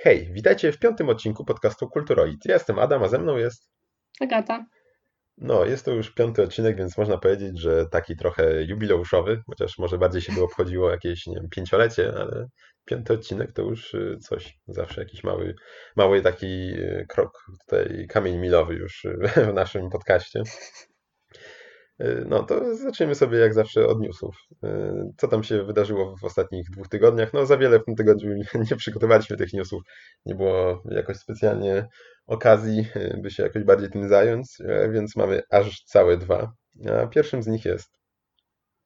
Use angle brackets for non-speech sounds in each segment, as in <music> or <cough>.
Hej, witajcie w piątym odcinku podcastu Kulturoid. Ja jestem Adam, a ze mną jest... Agata. No, jest to już piąty odcinek, więc można powiedzieć, że taki trochę jubileuszowy, chociaż może bardziej się by obchodziło jakieś, nie wiem, pięciolecie, ale piąty odcinek to już y, coś, zawsze jakiś mały, mały taki y, krok, tutaj kamień milowy już <laughs> w naszym podcaście. Y, no to zaczniemy sobie jak zawsze od newsów. Co tam się wydarzyło w ostatnich dwóch tygodniach? No za wiele w tym tygodniu nie przygotowaliśmy tych newsów. Nie było jakoś specjalnie okazji, by się jakoś bardziej tym zająć, więc mamy aż całe dwa. A pierwszym z nich jest.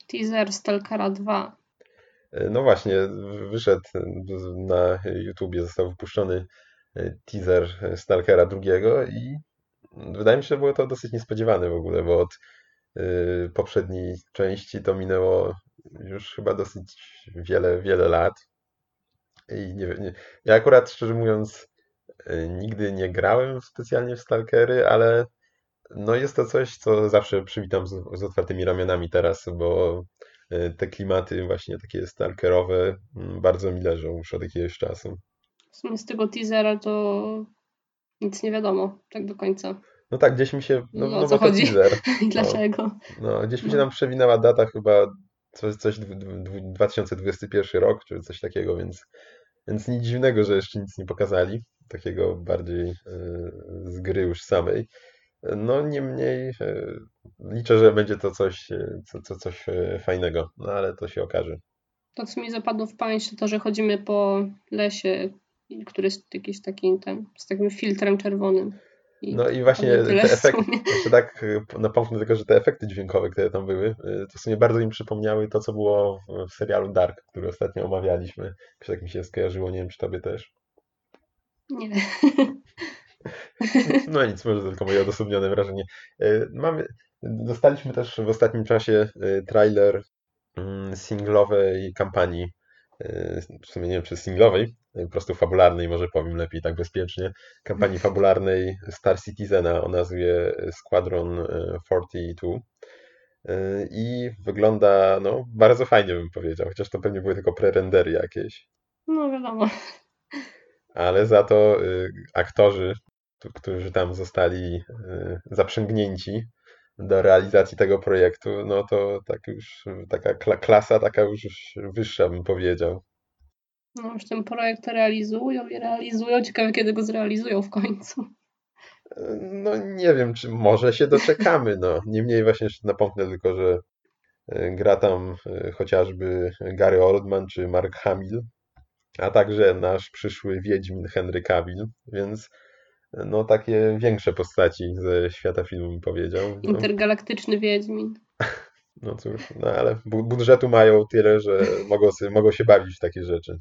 Teaser Stalkera 2. No właśnie, wyszedł na YouTubie, został wypuszczony teaser Stalkera drugiego i wydaje mi się, że było to dosyć niespodziewane w ogóle, bo od poprzedniej części to minęło już chyba dosyć wiele, wiele lat. I nie, nie, ja akurat szczerze mówiąc Y, nigdy nie grałem specjalnie w Stalkery, ale no jest to coś, co zawsze przywitam z, z otwartymi ramionami teraz, bo y, te klimaty właśnie takie stalkerowe mm, bardzo mi leżą już od jakiegoś czasu. W sumie z tego teasera to nic nie wiadomo tak do końca. No tak, gdzieś mi się. No, no, no co chodzi? Teaser. I <laughs> dlaczego? No, no, gdzieś mi się tam przewinęła data chyba coś, coś 2021 rok, czy coś takiego, więc, więc nic dziwnego, że jeszcze nic nie pokazali takiego bardziej e, z gry już samej. No niemniej e, liczę, że będzie to coś, e, co, co, coś fajnego, no ale to się okaże. To, co mi zapadło w pamięć, to to, że chodzimy po lesie, który jest jakiś taki ten, z takim filtrem czerwonym. I no i właśnie te efekty, jeszcze tak napomknę tylko, że te efekty dźwiękowe, które tam były, to w sumie bardzo mi przypomniały to, co było w serialu Dark, który ostatnio omawialiśmy. Jakoś tak mi się skojarzyło, nie wiem, czy tobie też. Nie. No nic, może tylko moje odosobnione wrażenie. E, mamy, dostaliśmy też w ostatnim czasie e, trailer mm, singlowej kampanii, w sumie nie wiem czy singlowej, po prostu fabularnej, może powiem lepiej, tak bezpiecznie, kampanii <laughs> fabularnej Star Citizena o nazwie Squadron 42. I wygląda no, bardzo fajnie, bym powiedział, chociaż to pewnie były tylko prerendery jakieś. No wiadomo ale za to aktorzy, którzy tam zostali zaprzęgnięci do realizacji tego projektu, no to tak już taka klasa, taka już wyższa bym powiedział. No już ten projekt realizują i realizują. Ciekawe, kiedy go zrealizują w końcu. No nie wiem, czy może się doczekamy. No. Niemniej właśnie jeszcze napomnę tylko, że y, gra tam chociażby Gary Oldman czy Mark Hamill, a także nasz przyszły Wiedźmin Henry Cavill, więc no takie większe postaci ze świata filmu bym powiedział. No. Intergalaktyczny Wiedźmin. No cóż, no ale budżetu mają tyle, że mogą, sobie, mogą się bawić w takie rzeczy.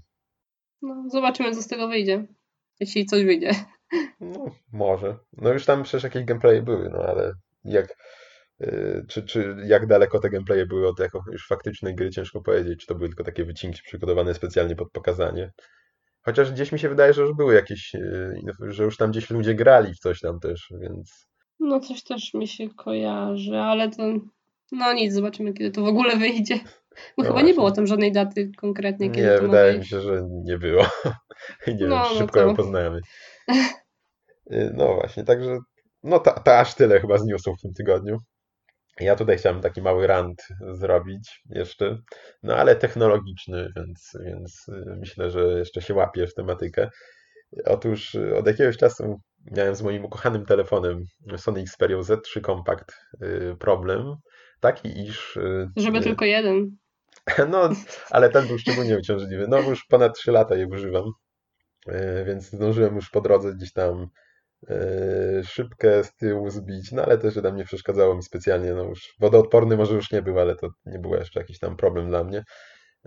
No, zobaczymy, co z tego wyjdzie. Jeśli coś wyjdzie. No, może. No już tam przecież jakieś gameplaye były, no ale jak Y, czy, czy jak daleko te gameplaye były od jako już faktycznej gry, ciężko powiedzieć, czy to były tylko takie wycinki przygotowane specjalnie pod pokazanie. Chociaż gdzieś mi się wydaje, że już były jakieś, y, że już tam gdzieś ludzie grali w coś tam też, więc... No coś też mi się kojarzy, ale to... No nic, zobaczymy kiedy to w ogóle wyjdzie. Bo no chyba właśnie. nie było tam żadnej daty konkretnej, kiedy Nie, to wydaje mi się, że nie było. <laughs> Nie no, wiem, no szybko to... ją poznajemy. Y, no właśnie, także no to, to aż tyle chyba z newsów w tym tygodniu. Ja tutaj chciałem taki mały rant zrobić jeszcze, no ale technologiczny, więc, więc y, myślę, że jeszcze się łapię w tematykę. Otóż y, od jakiegoś czasu miałem z moim ukochanym telefonem Sony Xperia Z3 Compact y, problem, taki iż... Żeby tylko jeden. <laughs> No, ale ten był szczególnie uciążliwy. No, już ponad 3 lata je używam, więc zdążyłem już po drodze gdzieś tam szybkę z tyłu zbić, no ale też tam nie przeszkadzało mi specjalnie, no już wodoodporny może już nie był, ale to nie był jeszcze jakiś tam problem dla mnie.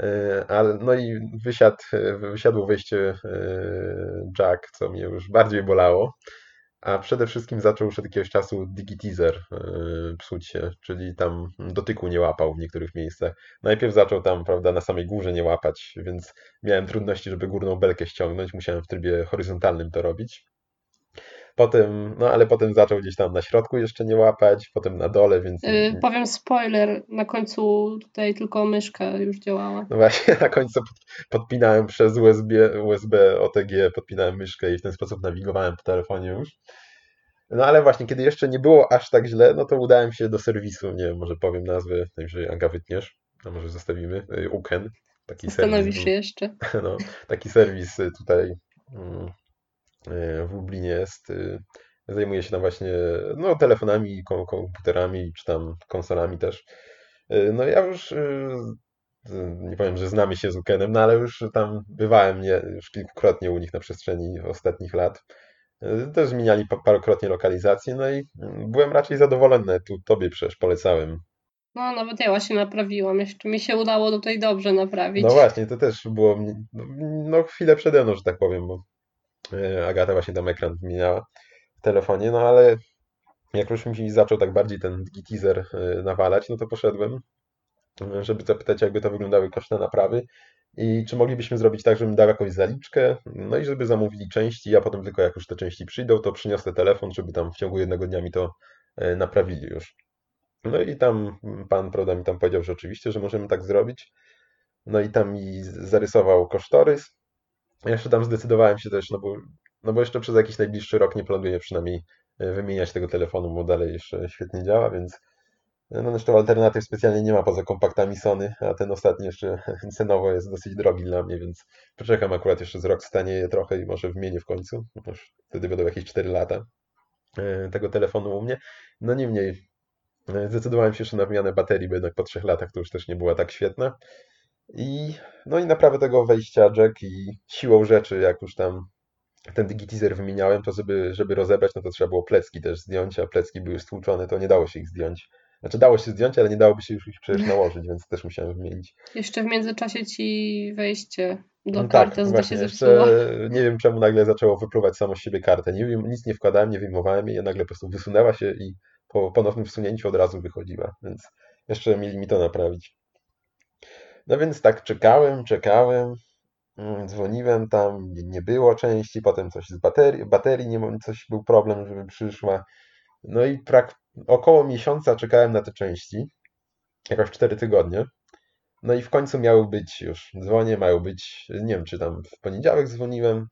E, ale, no i wysiadł, wysiadło wejście e, jack, co mnie już bardziej bolało. A przede wszystkim zaczął już od jakiegoś czasu digitizer psuć się, czyli tam dotyku nie łapał w niektórych miejscach. Najpierw zaczął tam, prawda, na samej górze nie łapać, więc miałem trudności, żeby górną belkę ściągnąć. Musiałem w trybie horyzontalnym to robić. Potem, no ale potem zaczął gdzieś tam na środku jeszcze nie łapać, potem na dole, więc... Yy, powiem spoiler, na końcu tutaj tylko myszka już działała. No właśnie, <laughs> na końcu podpinałem przez USB, USB OTG, podpinałem myszkę i w ten sposób nawigowałem po telefonie już. No ale właśnie, kiedy jeszcze nie było aż tak źle, no to udałem się do serwisu, nie wiem, może powiem nazwę, najwyżej Aga wytniesz, a może zostawimy, y, Uken. Taki Zastanowisz się jeszcze. <laughs> No, taki serwis y, tutaj mm, w Lublinie jest. Zajmuje się tam właśnie no, telefonami, komputerami, czy tam konsolami też. No ja już nie powiem, że znamy się z Ukenem, no ale już tam bywałem nie, już kilkukrotnie u nich na przestrzeni ostatnich lat. Też zmieniali parokrotnie lokalizację, no i byłem raczej zadowolony. Tu tobie przecież polecałem. No, nawet ja właśnie naprawiłam. Jeszcze mi się udało tutaj dobrze naprawić. No właśnie, to też było no, chwilę przede mną, że tak powiem, bo Agata właśnie tam ekran zmieniała w telefonie, no ale jak już mi zaczął tak bardziej ten teaser e, nawalać, no to poszedłem, żeby zapytać, jakby to wyglądały koszty naprawy i czy moglibyśmy zrobić tak, żebym dał jakąś zaliczkę, no i żeby zamówili części, a potem tylko jak już te części przyjdą, to przyniosę telefon, żeby tam w ciągu jednego dnia mi to e, naprawili już. No i tam pan, prawda, mi tam powiedział, że oczywiście, że możemy tak zrobić. No i tam mi zarysował kosztorys. Ja jeszcze tam zdecydowałem się też, no bo, no bo jeszcze przez jakiś najbliższy rok nie planuję przynajmniej e, wymieniać tego telefonu, bo dalej jeszcze świetnie działa, więc no zresztą alternatyw specjalnie nie ma poza kompaktami Sony, a ten ostatni jeszcze <laughs> cenowo jest dosyć drogi dla mnie, więc poczekam akurat jeszcze z rok stanieje trochę i może wymienię w końcu. Już wtedy będą jakieś 4 lata e, tego telefonu u mnie. No niemniej, e, zdecydowałem się jeszcze na wymianę baterii, bo jednak po 3 latach to już też nie była tak świetna. I, no i naprawę tego wejścia jack i siłą rzeczy, jak już tam ten digitizer wymieniałem, to żeby, żeby rozebrać, no to trzeba było plecki też zdjąć, a plecki były stłuczone, to nie dało się ich zdjąć znaczy dało się zdjąć, ale nie dałoby się już ich przecież nałożyć, więc też musiałem wymienić. Jeszcze w międzyczasie ci wejście do no karty tak, właśnie, się zepsuło. Nie wiem czemu nagle zaczęło wypluwać samo z siebie kartę. Nie, nic nie wkładałem, nie wyjmowałem jej, nagle po prostu wysunęła się i po ponownym wsunięciu od razu wychodziła, więc jeszcze mieli mi to naprawić. No więc tak czekałem, czekałem, mm, dzwoniłem tam, nie było części, potem coś z baterii, baterii nie, coś był problem, żeby przyszła. No i prak, około miesiąca czekałem na te części, jakoś 4 tygodnie. No i w końcu miały być już, dzwonię, mają być, nie wiem czy tam w poniedziałek dzwoniłem,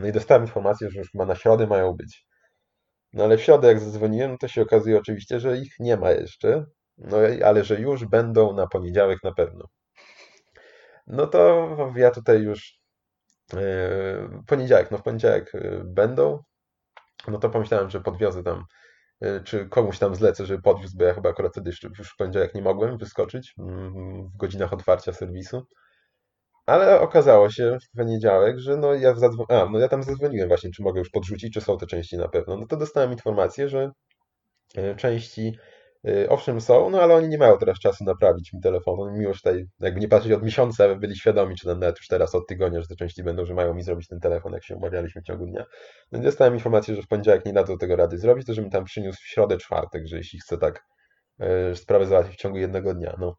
no i dostałem informację, że już chyba na środę mają być. No ale w środę jak zadzwoniłem, to się okazuje oczywiście, że ich nie ma jeszcze, no ale że już będą na poniedziałek na pewno. No to ja tutaj już yy, poniedziałek, no w poniedziałek yy, będą, no to pomyślałem, że podwiozę tam E, czy komuś tam zlecę, żeby podwiózł, bo ja chyba akurat wtedy już w poniedziałek nie mogłem wyskoczyć mm, w godzinach otwarcia serwisu. Ale okazało się w poniedziałek, że no ja, A, no ja tam zadzwoniłem właśnie, czy mogę już podrzucić, czy są te części na pewno. No to dostałem informację, że e, części owszem są, no ale oni nie mają teraz czasu naprawić mi telefonu. Mimo, że tutaj jakby nie patrzeć od miesiąca, byli świadomi, czy nawet już teraz od tygodnia, że te części będą, że mają mi zrobić ten telefon, jak się umawialiśmy w ciągu dnia. No dostałem informację, że w poniedziałek nie dadzą tego rady zrobić, to żebym tam przyniósł w środę, czwartek, że jeśli chcę tak y, sprawę załatwić w ciągu jednego dnia. No.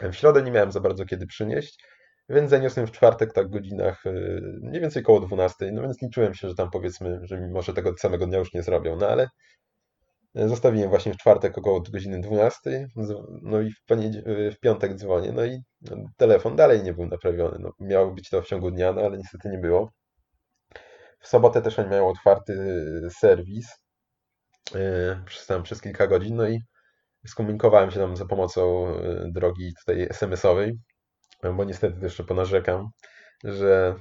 W środę nie miałem za bardzo kiedy przynieść, więc zaniosłem w czwartek tak w godzinach y, mniej więcej koło 12, no więc liczyłem się, że tam powiedzmy, że może tego samego dnia już nie zrobią, no ale Zostawiłem właśnie w czwartek około godziny 12, no i w, w piątek dzwonię, no i telefon dalej nie był naprawiony. No, miało być to w ciągu dnia, no ale niestety nie było. W sobotę też oni mają otwarty serwis przez, tam, przez kilka godzin, no i skomunikowałem się tam za pomocą e, drogi tutaj SMS-owej, bo niestety jeszcze ponarzekam, że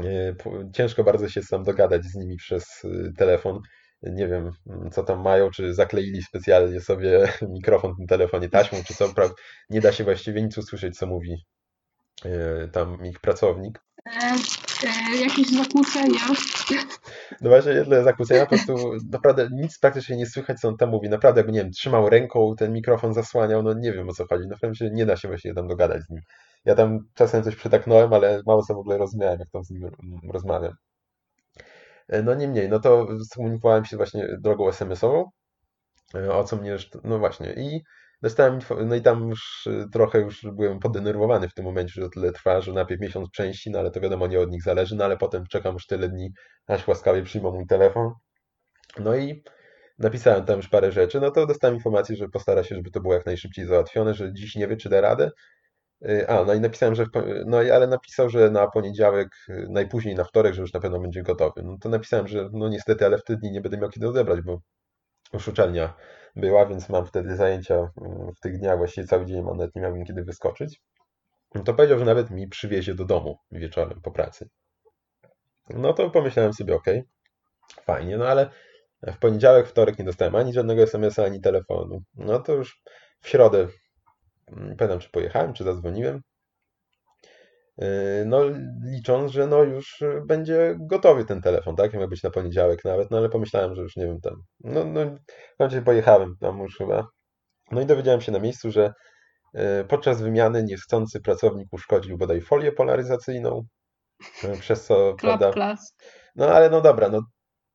e, ciężko bardzo się sam dogadać z nimi przez e, telefon nie wiem, co tam mają, czy zakleili specjalnie sobie <laughs> mikrofon w tym telefonie taśmą, czy co, nie da się właściwie nic usłyszeć, co mówi e, tam ich pracownik. E, e, jakieś zakłócenia. No właśnie, jedne zakłócenia, po prostu naprawdę nic praktycznie nie słychać, co on tam mówi. Naprawdę, jakby, nie wiem, trzymał ręką, ten mikrofon zasłaniał, no nie wiem o co chodzi. Naprawdę się nie da się właśnie tam dogadać z nim. Ja tam czasem coś przytaknąłem, ale mało co w ogóle rozumiałem, jak tam z nim rozmawiam. E, no niemniej, no to skomunikowałem się właśnie drogą SMS-ową, e, o co mnie, no właśnie, i dostałem, no i tam już e, trochę już byłem podenerwowany w tym momencie, że tyle trwa, że najpierw miesiąc części, no ale to wiadomo, nie od nich zależy, no ale potem czekam już tyle dni, aż łaskawie przyjmą mój telefon. No i napisałem tam już parę rzeczy, no to dostałem informację, że postara się, żeby to było jak najszybciej załatwione, że dziś nie wie, czy da radę. Y, a, no i napisałem, że, no i ale napisał, że na poniedziałek, y, najpóźniej na wtorek, że już na pewno będzie gotowy. No to napisałem, że no niestety, ale w te dni nie będę miał kiedy odebrać, bo już uczelnia była, więc mam wtedy zajęcia y, w tych dniach, właściwie cały dzień mam, nawet nie miałbym kiedy wyskoczyć. No to powiedział, że nawet mi przywiezie do domu wieczorem po pracy. No to pomyślałem sobie, ok, fajnie, no ale w poniedziałek, wtorek nie dostałem ani żadnego SMS-a, ani telefonu. No to już w środę, mm, pamiętam czy pojechałem, czy zadzwoniłem. Yy, no licząc, że no już będzie gotowy ten telefon, tak? Miał być na poniedziałek nawet, no ale pomyślałem, że już nie wiem tam. No, no w końcu pojechałem tam już chyba. No i dowiedziałem się na miejscu, że yy, podczas wymiany niechcący pracownik uszkodził bodaj folię polaryzacyjną, yy, przez co, prawda? No ale no dobra, no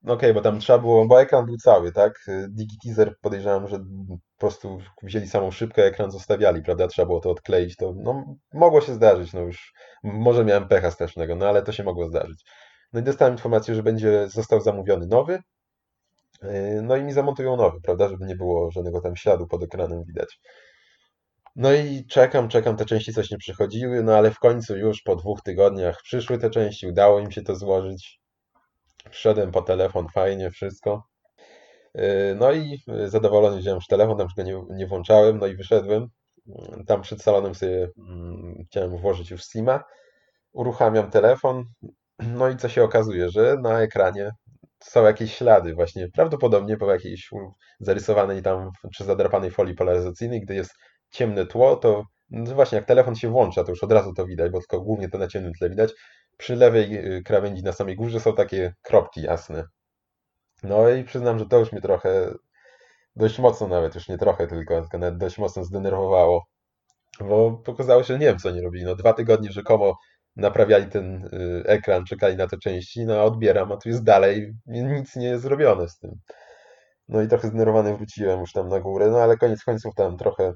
okej, okay, bo tam trzeba było, bo ekran był cały, tak? DigiTeaser podejrzewam, że po prostu wzięli samą szybkę, ekran zostawiali, prawda? Trzeba było to odkleić, to no, mogło się zdarzyć, no już może miałem pecha strasznego, no ale to się mogło zdarzyć. No i dostałem informację, że będzie, został zamówiony nowy, yy, no i mi zamontują nowy, prawda? Żeby nie było żadnego tam śladu pod ekranem widać. No i czekam, czekam, te części coś nie przychodziły, no ale w końcu już po dwóch tygodniach przyszły te części, udało im się to złożyć. Wszedłem po telefon, fajnie, wszystko. Y, no i zadowolony wziąłem już telefon, tam już go nie, nie włączałem, no i wyszedłem. Tam przed salonem sobie mm, chciałem włożyć już SIMa. Uruchamiam telefon, no i co się okazuje, że na ekranie są jakieś ślady właśnie, prawdopodobnie po jakiejś zarysowanej tam czy zadrapanej folii polaryzacyjnej, gdy jest ciemne tło, to no właśnie jak telefon się włącza, to już od razu to widać, bo tylko głównie to na ciemnym tle widać, przy lewej y, krawędzi na samej górze są takie kropki jasne. No i przyznam, że to już mnie trochę, dość mocno nawet, już nie trochę tylko, tylko nawet dość mocno zdenerwowało. Bo pokazało się, że nie wiem co nie robili. No dwa tygodnie rzekomo naprawiali ten y, ekran, czekali na te części, no a odbieram, a tu jest dalej, nic nie jest zrobione z tym. No i trochę zdenerwowany wróciłem już tam na górę, no ale koniec końców tam trochę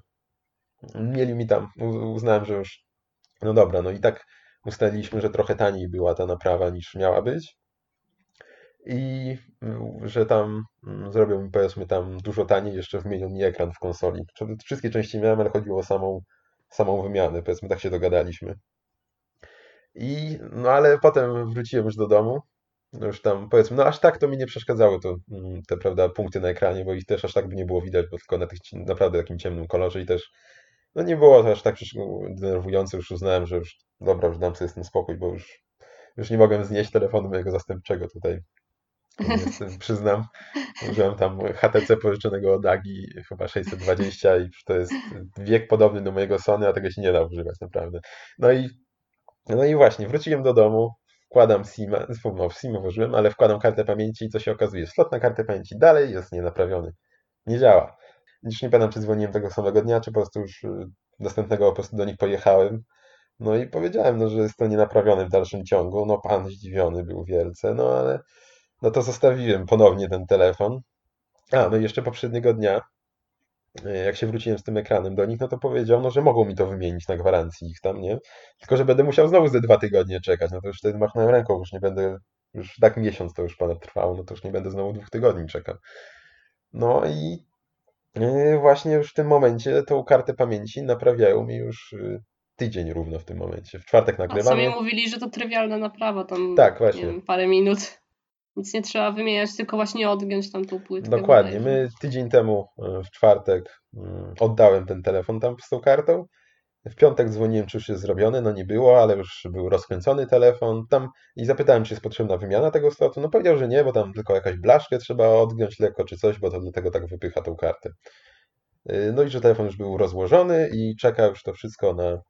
mieli mi tam, uznałem, że już, no dobra, no i tak ustaliliśmy, że trochę taniej była ta naprawa niż miała być i mm, że tam mm, zrobią mi powiedzmy tam dużo taniej, jeszcze wymienią mi ekran w konsoli. Wszystkie części miałem, ale chodziło o samą, samą wymianę, powiedzmy tak się dogadaliśmy. I, no ale potem wróciłem już do domu, już tam powiedzmy, no aż tak to mi nie przeszkadzały to, mm, te prawda, punkty na ekranie, bo ich też aż tak by nie było widać, bo tylko na tych naprawdę takim ciemnym kolorze i też no nie było to aż tak denerwujące, już uznałem, że już dobra, już dam sobie z tym spokój, bo już, już nie mogłem znieść telefonu mojego zastępczego tutaj. Więc przyznam, użyłem tam HTC pożyczonego od Agi, chyba 620 i to jest wiek podobny do mojego Sony, a tego się nie da używać naprawdę. No i, no i właśnie, wróciłem do domu, wkładam SIM, no w SIM włożyłem, ale wkładam kartę pamięci i co się okazuje? Slot na kartę pamięci dalej jest nienaprawiony. Nie działa. Już nie pamiętam, czy dzwoniłem tego samego dnia, czy po prostu już y, następnego po prostu do nich pojechałem. No i powiedziałem, no, że jest to nienaprawione w dalszym ciągu. No pan zdziwiony był wielce, no ale no to zostawiłem ponownie ten telefon. A, no i jeszcze poprzedniego dnia, y, jak się wróciłem z tym ekranem do nich, no to powiedział, no, że mogą mi to wymienić na gwarancji ich tam, nie? Tylko, że będę musiał znowu ze dwa tygodnie czekać, no to już wtedy machnąłem ręką, już nie będę, już tak miesiąc to już ponad trwało, no to już nie będę znowu dwóch tygodni czekał. No i Yy, właśnie już w tym momencie tą kartę pamięci naprawiają mi już y, tydzień równo w tym momencie. W czwartek nagrywamy. A sami mówili, że to trywialna naprawa, tam tak, właśnie. Wiem, parę minut. Nic nie trzeba wymieniać, tylko właśnie odgiąć tam tą płytkę. Dokładnie. My tydzień temu y, w czwartek y, oddałem ten telefon tam z tą kartą. W piątek dzwoniłem, czy już jest zrobione, no nie było, ale już był rozkręcony telefon tam i zapytałem, czy jest potrzebna wymiana tego slotu. No powiedział, że nie, bo tam tylko jakaś blaszkę trzeba odgiąć lekko czy coś, bo to dlatego tak wypycha tą kartę. Y, no i że telefon już był rozłożony i czeka już to wszystko na,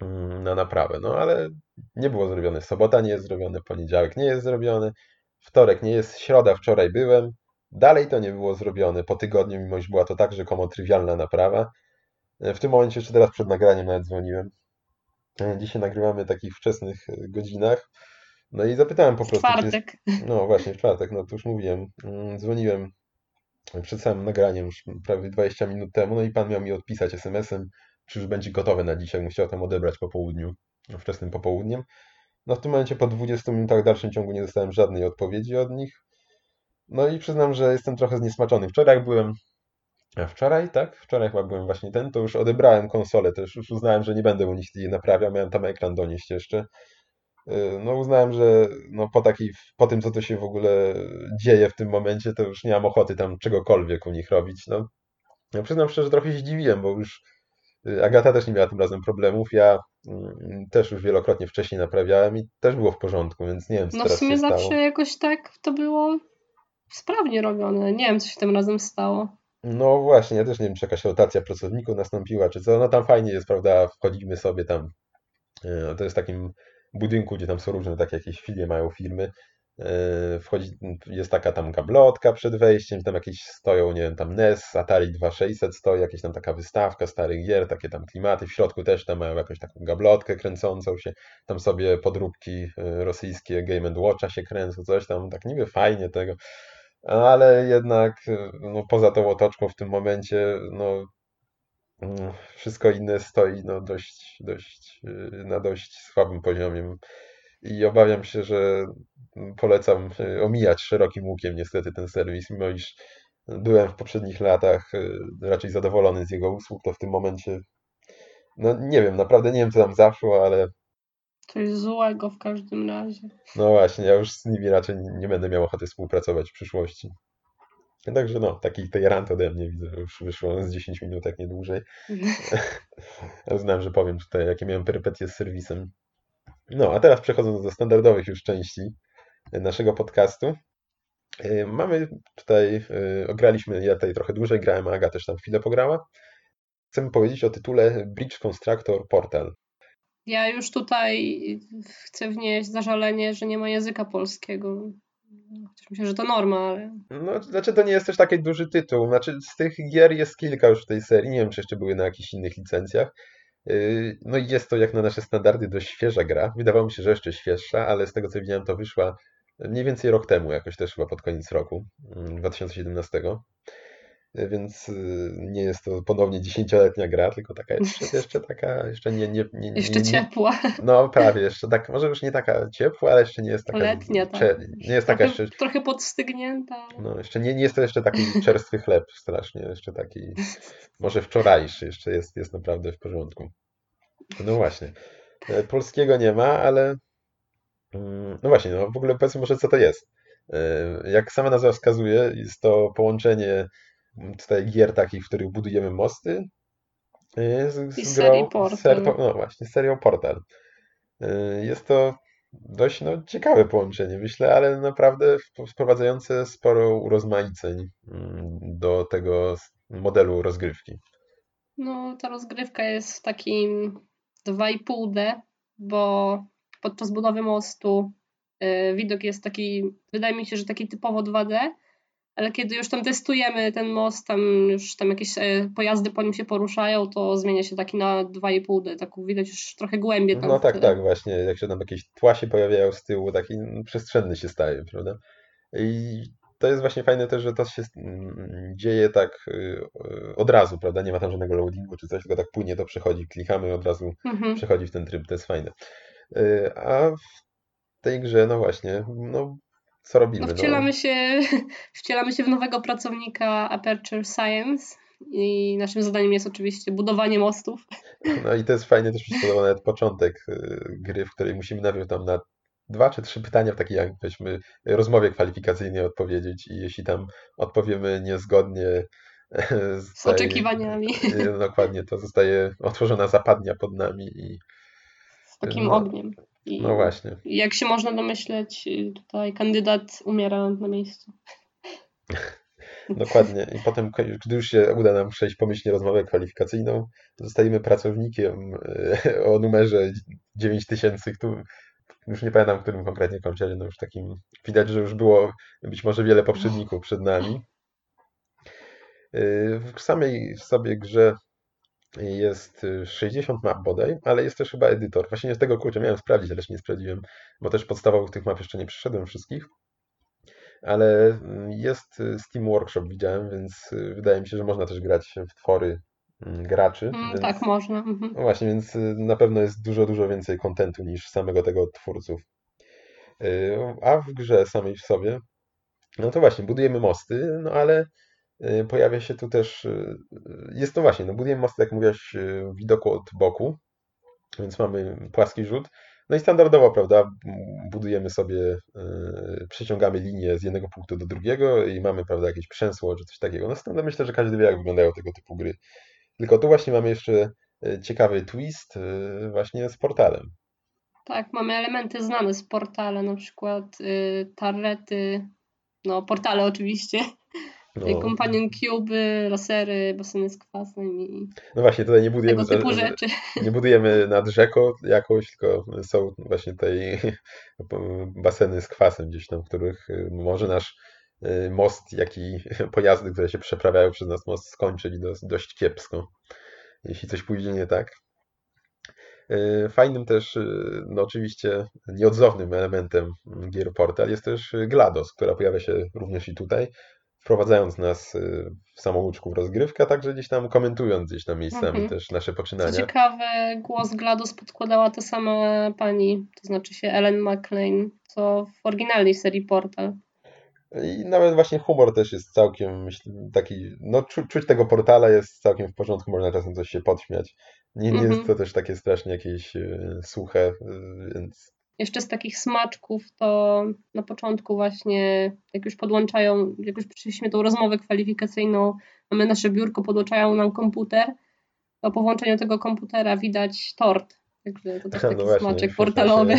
mm, na naprawę. No ale nie było zrobione. Sobota nie jest zrobione, poniedziałek nie jest zrobiony, wtorek nie jest, środa wczoraj byłem. Dalej to nie było zrobione. Po tygodniu, mimo iż była to tak rzekomo trywialna naprawa, E, w tym momencie, jeszcze teraz przed nagraniem nawet dzwoniłem. E, dzisiaj nagrywamy w takich wczesnych e, godzinach. No i zapytałem po prostu. W czwartek. Jest... No właśnie, w czwartek, no to już mówiłem. Mm, dzwoniłem przed samym nagraniem, już prawie 20 minut temu, no i pan miał mi odpisać SMS-em, czy już będzie gotowe na dzisiaj. Musiał tam odebrać po południu, wczesnym popołudniem. No w tym momencie po 20 minutach w dalszym ciągu nie dostałem żadnej odpowiedzi od nich. No i przyznam, że jestem trochę zniesmaczony. Wczoraj byłem, a wczoraj, tak? Wczoraj chyba byłem właśnie ten, to już odebrałem konsolę też, już uznałem, że nie będę u nich jej naprawiał, miałem tam ekran donieść jeszcze. Y, No uznałem, że no po takiej, po tym co to się w ogóle dzieje w tym momencie, to już nie mam ochoty tam czegokolwiek u nich robić. No, przyznam szczerze, że trochę się zdziwiłem, bo już Agata też nie miała tym razem problemów. Ja mm, też już wielokrotnie wcześniej naprawiałem i też było w porządku, więc nie wiem, co No w sumie zawsze stało. jakoś tak to było sprawnie robione. Nie wiem, co się tym razem stało. No właśnie, ja też nie wiem, czy jakaś rotacja pracowników nastąpiła, czy co. No tam fajnie jest, prawda? Wchodzimy sobie tam. y, To jest w takim budynku, gdzie tam są różne takie jakieś filie, mają firmy. Y, Wchodzi, jest taka tam gablotka przed wejściem, tam jakieś stoją, nie wiem, tam NES, Atari 2600 stoi, jakieś tam taka wystawka starych gier, takie tam klimaty. W środku też tam mają jakąś taką gablotkę kręcącą się. Tam sobie podróbki y, rosyjskie Game Watcha się kręcą, coś tam, tak niby fajnie tego. Ale jednak y, no, poza tą otoczką w tym momencie no, mm, wszystko inne stoi no, dość, dość, na dość słabym poziomie. I obawiam się, że polecam y, omijać szerokim łukiem niestety ten serwis, mimo iż byłem w poprzednich latach y, raczej zadowolony z jego usług, to w tym momencie no nie wiem, naprawdę nie wiem co tam zaszło, ale Coś złego w każdym razie. no właśnie, ja już z nimi raczej nie będę miał ochoty współpracować w przyszłości. Także no, taki tej rant ode mnie widzę, już wyszło z 10 minut, jak nie dłużej. <laughs> Uznałem, że powiem tutaj, jakie miałem perypetie z serwisem. No, a teraz przechodząc do standardowych już części naszego podcastu. Yy, Mamy tutaj, yy, ograliśmy, ja tutaj trochę dłużej grałem, a Aga też tam chwilę pograła. Chcemy powiedzieć o tytule Bridge Constructor Portal. Ja już tutaj chcę wnieść zażalenie, że nie ma języka polskiego. Chociaż myślę, że to norma, ale No, znaczy to nie jest też taki duży tytuł. Znaczy z tych gier jest kilka już w tej serii. Nie wiem, czy jeszcze były na jakichś innych licencjach. Yy, No i jest to jak na nasze standardy dość świeża gra. Wydawało mi się, że jeszcze świeższa, ale z tego co widziałem, to wyszła mniej więcej rok temu, jakoś też chyba pod koniec roku mm, 2017. Yy, Więc yy, nie jest to ponownie dziesięcioletnia gra, tylko taka jeszcze, <laughs> jeszcze taka, jeszcze nie, nie, nie, nie, jeszcze ciepła. no prawie jeszcze tak, może już nie taka ciepła, ale jeszcze nie jest taka Letnia, tak. cze- nie jest taka Trochę, jeszcze trochę podstygnięta. no, jeszcze nie, nie jest to jeszcze taki czerstwy chleb strasznie, jeszcze taki, może wczorajszy, jeszcze jest, jest naprawdę w porządku. No właśnie. E, Polskiego nie ma, ale mm, no właśnie, no w ogóle powiedzmy może co to jest. E, Jak sama nazwa wskazuje, jest to połączenie tutaj gier takich, w których budujemy mosty e, z, I z serii grą, Portal. ser, no właśnie, serią Portal. E, Jest to dość no, ciekawe połączenie, myślę, ale naprawdę wp- wprowadzające sporo urozmaiceń mm, do tego modelu rozgrywki. No, ta rozgrywka jest w takim 2,5D, bo podczas budowy mostu y, widok jest taki, wydaje mi się, że taki typowo 2D, ale kiedy już tam testujemy ten most, tam już tam jakieś e, pojazdy po nim się poruszają, to zmienia się taki na 2,5D, tak widać już trochę głębiej No tak, tak, właśnie, jak się tam jakieś tła się pojawiają z tyłu, taki przestrzenny się staje, prawda? I to jest właśnie fajne też, że to się mm, dzieje tak y, y, od razu, prawda? Nie ma tam żadnego loadingu czy coś, tylko tak płynie to przechodzi, klikamy od razu Mhm. przechodzi w ten tryb, to jest fajne. Y, A w tej grze, no właśnie, no co robimy? No No, wcielamy się, <laughs> wcielamy się w nowego pracownika Aperture Science i naszym zadaniem jest oczywiście budowanie mostów. <laughs> no i to jest fajnie, też podoba nawet początek y, gry, w której musimy najpierw tam na dwa czy trzy pytania w takiej jak weźmy rozmowie kwalifikacyjnej odpowiedzieć i jeśli tam odpowiemy niezgodnie <laughs> z, Z tej- oczekiwaniami. y, dokładnie, to zostaje otworzona zapadnia pod nami i takim No. ogniem. I no właśnie. jak się można domyśleć, y, tutaj kandydat umiera na miejscu. <laughs> Dokładnie. I potem, gdy już się uda nam przejść pomyślnie rozmowę kwalifikacyjną, zostajemy pracownikiem e, <laughs> o numerze 9000, który, już nie pamiętam, w którym konkretnie kończyli, no już takim, widać, że już było być może wiele poprzedników przed nami. E, W samej sobie grze jest e, 60 map bodaj, ale jest też chyba edytor. Właśnie z tego kurczę, miałem sprawdzić, ale jeszcze nie sprawdziłem, bo też podstawowych tych map jeszcze nie przeszedłem wszystkich ale mm, jest y, Steam Workshop, widziałem, więc y, wydaje mi się, że można też grać w twory mm, graczy. Mm, Więc, Tak, można. Mhm. no właśnie, więc y, na pewno jest dużo, dużo więcej kontentu niż samego tego od twórców. Y, A w grze samej w sobie No to właśnie, budujemy mosty, no ale y, pojawia się tu też, y, jest to właśnie, no budujemy mosty, jak mówiłaś, y, w widoku od boku, więc mamy płaski rzut. No i standardowo, prawda, budujemy sobie, przeciągamy linię z jednego punktu do drugiego i mamy, prawda, jakieś przęsło czy coś takiego. No standard myślę, że każdy wie, jak wyglądają tego typu gry. Tylko tu właśnie mamy jeszcze ciekawy twist właśnie z portalem. Tak, mamy elementy znane z portale, na przykład y, tarrety, no portale oczywiście, no. Companion Cube, lasery, baseny z kwasem i No właśnie, tutaj nie budujemy, tego typu rzeczy. <laughs> nie budujemy nad rzeką jakoś, tylko są właśnie tutaj <laughs> baseny z kwasem gdzieś tam, w których y, może nasz y, most, jak i <laughs> pojazdy, które się przeprawiają przez nas most skończyć dość kiepsko, jeśli coś pójdzie nie tak. Y, fajnym też, no oczywiście nieodzownym elementem gier Portal jest też GLaDOS, która pojawia się również i tutaj wprowadzając nas y, w samouczku w rozgrywkę, a także gdzieś tam komentując gdzieś tam miejscami mhm. też nasze poczynania. Co ciekawe, głos GLaDOS podkładała ta sama pani, to znaczy się Ellen McLean, co w oryginalnej serii Portal. I nawet właśnie humor też jest całkiem myśl, taki, no czu, czuć tego portala jest całkiem w porządku, można czasem coś się podśmiać. Nie, nie jest mhm. to też takie strasznie jakieś y, suche, y, więc jeszcze z takich smaczków to na początku właśnie, jak już podłączają, jak już przyszliśmy tą rozmowę kwalifikacyjną, mamy nasze biurko, podłączają nam komputer, to po włączeniu tego komputera widać tort. Także to też <laughs> no taki no właśnie, smaczek portalowy.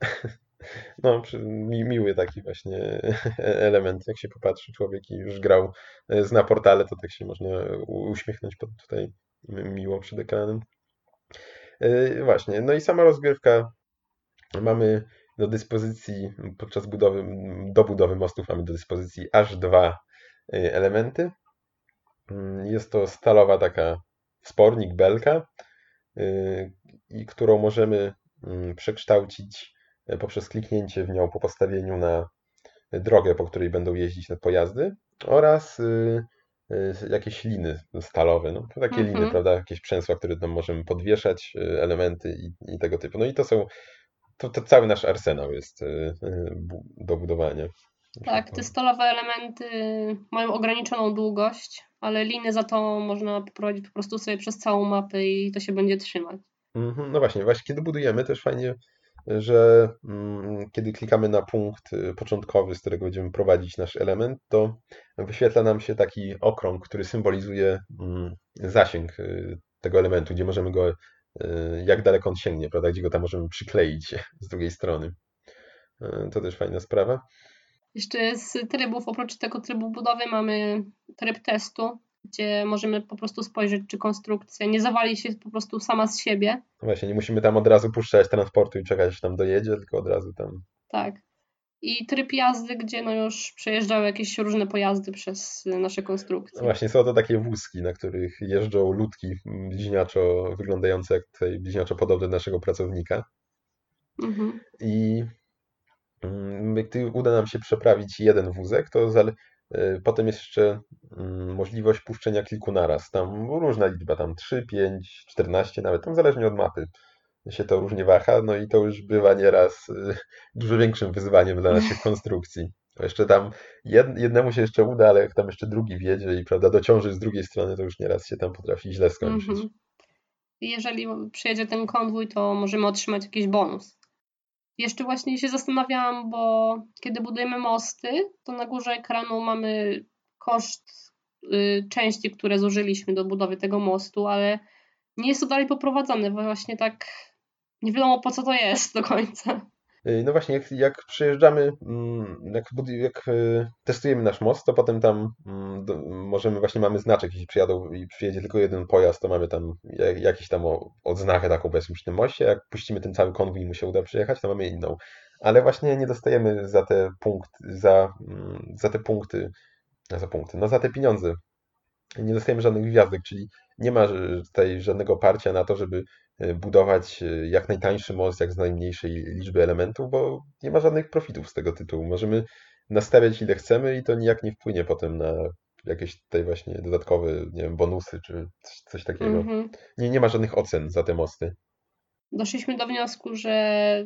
<laughs> No, mi, miły taki właśnie <laughs> element, jak się popatrzy człowiek i już grał, e, zna portale, to tak się można uśmiechnąć pod tutaj miło przed ekranem. E, właśnie, no i sama rozgrywka mamy do dyspozycji podczas budowy, do budowy mostów mamy do dyspozycji aż dwa y, elementy. Mm, jest to stalowa taka spornik, belka, y, i którą możemy mm, przekształcić e, poprzez kliknięcie w nią po postawieniu na drogę, po której będą jeździć te pojazdy oraz y, jakieś liny stalowe, no, takie mhm. liny, prawda, jakieś przęsła, które tam możemy podwieszać, elementy i, i tego typu. No i to są to, to cały nasz arsenał jest y, y, do budowania. Tak, te stalowe elementy mają ograniczoną długość, ale liny za to można poprowadzić po prostu sobie przez całą mapę i to się będzie trzymać. Mhm, no właśnie, właśnie kiedy budujemy też fajnie, że mm, kiedy klikamy na punkt y, początkowy, z którego będziemy prowadzić nasz element, to wyświetla nam się taki okrąg, który symbolizuje mm, zasięg tego elementu, gdzie możemy go jak daleko on sięgnie, prawda, gdzie go tam możemy przykleić z drugiej strony. Y, to też fajna sprawa. Jeszcze z trybów, oprócz tego trybu budowy mamy tryb testu, gdzie możemy po prostu spojrzeć, czy konstrukcja nie zawali się po prostu sama z siebie. No właśnie, nie musimy tam od razu puszczać transportu i czekać, aż tam dojedzie, tylko od razu tam. Tak i tryb jazdy, gdzie no już przejeżdżały jakieś różne pojazdy przez nasze konstrukcje. No właśnie, są to takie wózki, na których jeżdżą ludki bliźniaczo wyglądające jak tutaj bliźniaczo podobne do naszego pracownika. Mhm. I mm, gdy uda nam się przeprawić jeden wózek, to y, potem jest jeszcze mm, możliwość puszczenia kilku naraz. Tam różna liczba, tam 3, 5, 14 nawet, tam zależnie od mapy się to różnie waha, no i to już bywa nieraz y, <laughs> dużo większym wyzwaniem dla naszych <laughs> konstrukcji. Jeszcze tam jednemu się jeszcze uda, ale jak tam jeszcze drugi wiedzie i prawda, dociąży z drugiej strony, to już nieraz się tam potrafi źle skończyć. Mhm. Jeżeli przyjedzie ten konwój, to możemy otrzymać jakiś bonus. Jeszcze właśnie się zastanawiałam, bo kiedy budujemy mosty, to na górze ekranu mamy koszt y, części, które zużyliśmy do budowy tego mostu, ale nie jest to dalej poprowadzone, właśnie tak nie wiadomo po co to jest do końca. No właśnie, jak, jak przyjeżdżamy, mm, jak, jak y, testujemy nasz most, to potem tam mm, możemy, właśnie mamy znaczek, jeśli przyjadą i przyjedzie tylko jeden pojazd, to mamy tam jakiś tam odznakę taką powiedzmy przy tym moście, jak puścimy ten cały konwój i mu się uda przyjechać, to mamy inną. Ale właśnie nie dostajemy za te punkty, za, mm, za te punkty, za punkty, no za te pieniądze nie dostajemy żadnych gwiazdek, czyli nie ma tutaj żadnego parcia na to, żeby e, budować e, jak najtańszy most, jak z najmniejszej liczby elementów, bo nie ma żadnych profitów z tego tytułu. Możemy nastawiać ile chcemy i to nijak nie wpłynie potem na jakieś tutaj właśnie dodatkowe, nie wiem, bonusy czy coś, takiego. Mm -hmm. Nie, nie ma żadnych ocen za te mosty. Doszliśmy do wniosku, że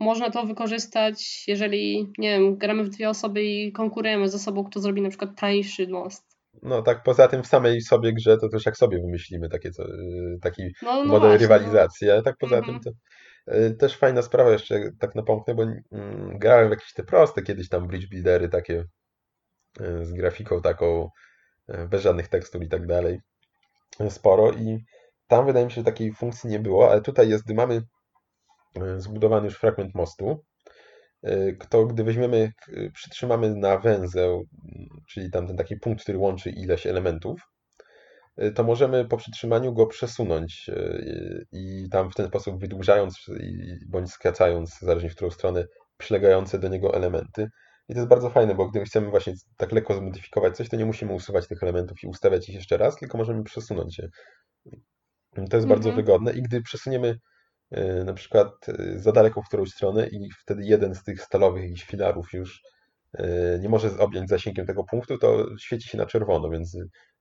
można to wykorzystać, jeżeli, nie wiem, gramy w dwie osoby i konkurujemy ze sobą, kto zrobi na przykład tańszy most. No tak, poza tym w samej sobie grze to też jak sobie wymyślimy takie co, y, taki No, no model właśnie, rywalizacji, ale tak poza Mhm. tym to y, też fajna sprawa jeszcze tak napomknę, bo mm, grałem w jakieś te proste kiedyś tam bridge buildery takie y, z grafiką taką bez żadnych tekstur i tak dalej sporo i tam wydaje mi się, że takiej funkcji nie było, ale tutaj jest, gdy mamy zbudowany już fragment mostu, y, to gdy weźmiemy, k- przytrzymamy na węzeł, mm, czyli tam ten taki punkt, który łączy ileś elementów, y, to możemy po przytrzymaniu go przesunąć y, i tam w ten sposób wydłużając bądź skracając, zależnie w którą stronę, przylegające do niego elementy. I to jest bardzo fajne, bo gdy chcemy właśnie tak lekko zmodyfikować coś, to nie musimy usuwać tych elementów i ustawiać ich jeszcze raz, tylko możemy przesunąć je. To jest bardzo Mhm. wygodne i gdy przesuniemy y, na przykład y, za daleko w którąś stronę i wtedy jeden z tych stalowych jakichś filarów już y, nie może objąć zasięgiem tego punktu, to świeci się na czerwono, więc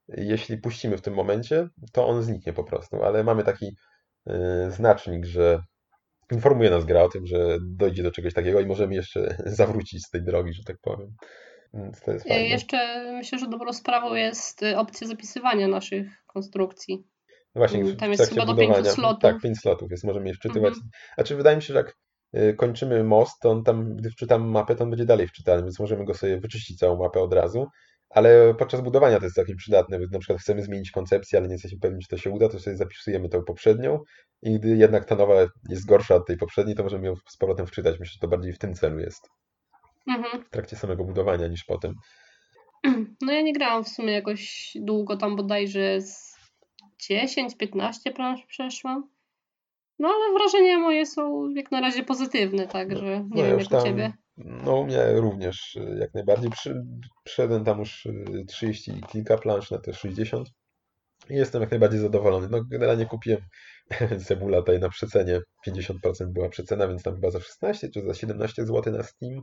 jeśli puścimy w tym momencie, to on zniknie po prostu, ale mamy taki znacznik, że informuje nas gra o tym, że dojdzie do czegoś takiego i możemy jeszcze <laughs> zawrócić z tej drogi, że tak powiem. Jeszcze myślę, że dobrą sprawą jest opcja zapisywania naszych konstrukcji. Właśnie, Mm, w, tam w jest chyba do pięciu budowania. slotów. Tak, pięć slotów jest, możemy je wczytywać. Mhm. Znaczy, wydaje mi się, że jak y, kończymy most, to on tam, gdy wczytamy mapę, to on będzie dalej wczytany, więc możemy go sobie wyczyścić całą mapę od razu. Ale podczas budowania to jest całkiem przydatne. Na przykład chcemy zmienić koncepcję, ale nie jesteśmy pewni, czy to się uda, to sobie zapisujemy tą poprzednią i gdy jednak ta nowa jest gorsza od tej poprzedniej, to możemy ją z powrotem wczytać. Myślę, że to bardziej w tym celu jest, Mhm. w trakcie samego budowania niż potem. <clears throat> No ja nie grałam w sumie jakoś długo, tam bodajże z 10-15 planż przeszłam. No ale wrażenia moje są jak na razie pozytywne, także nie No wiem jak tam, u Ciebie. no u mnie również y, jak najbardziej. Przy, przyszedłem tam już y, 30 i kilka plansz na te 60 i jestem jak najbardziej zadowolony. No generalnie kupiłem <laughs> Cebula tutaj na przecenie, 50% była przecena, więc tam chyba za 16 czy za 17 zł na Steam.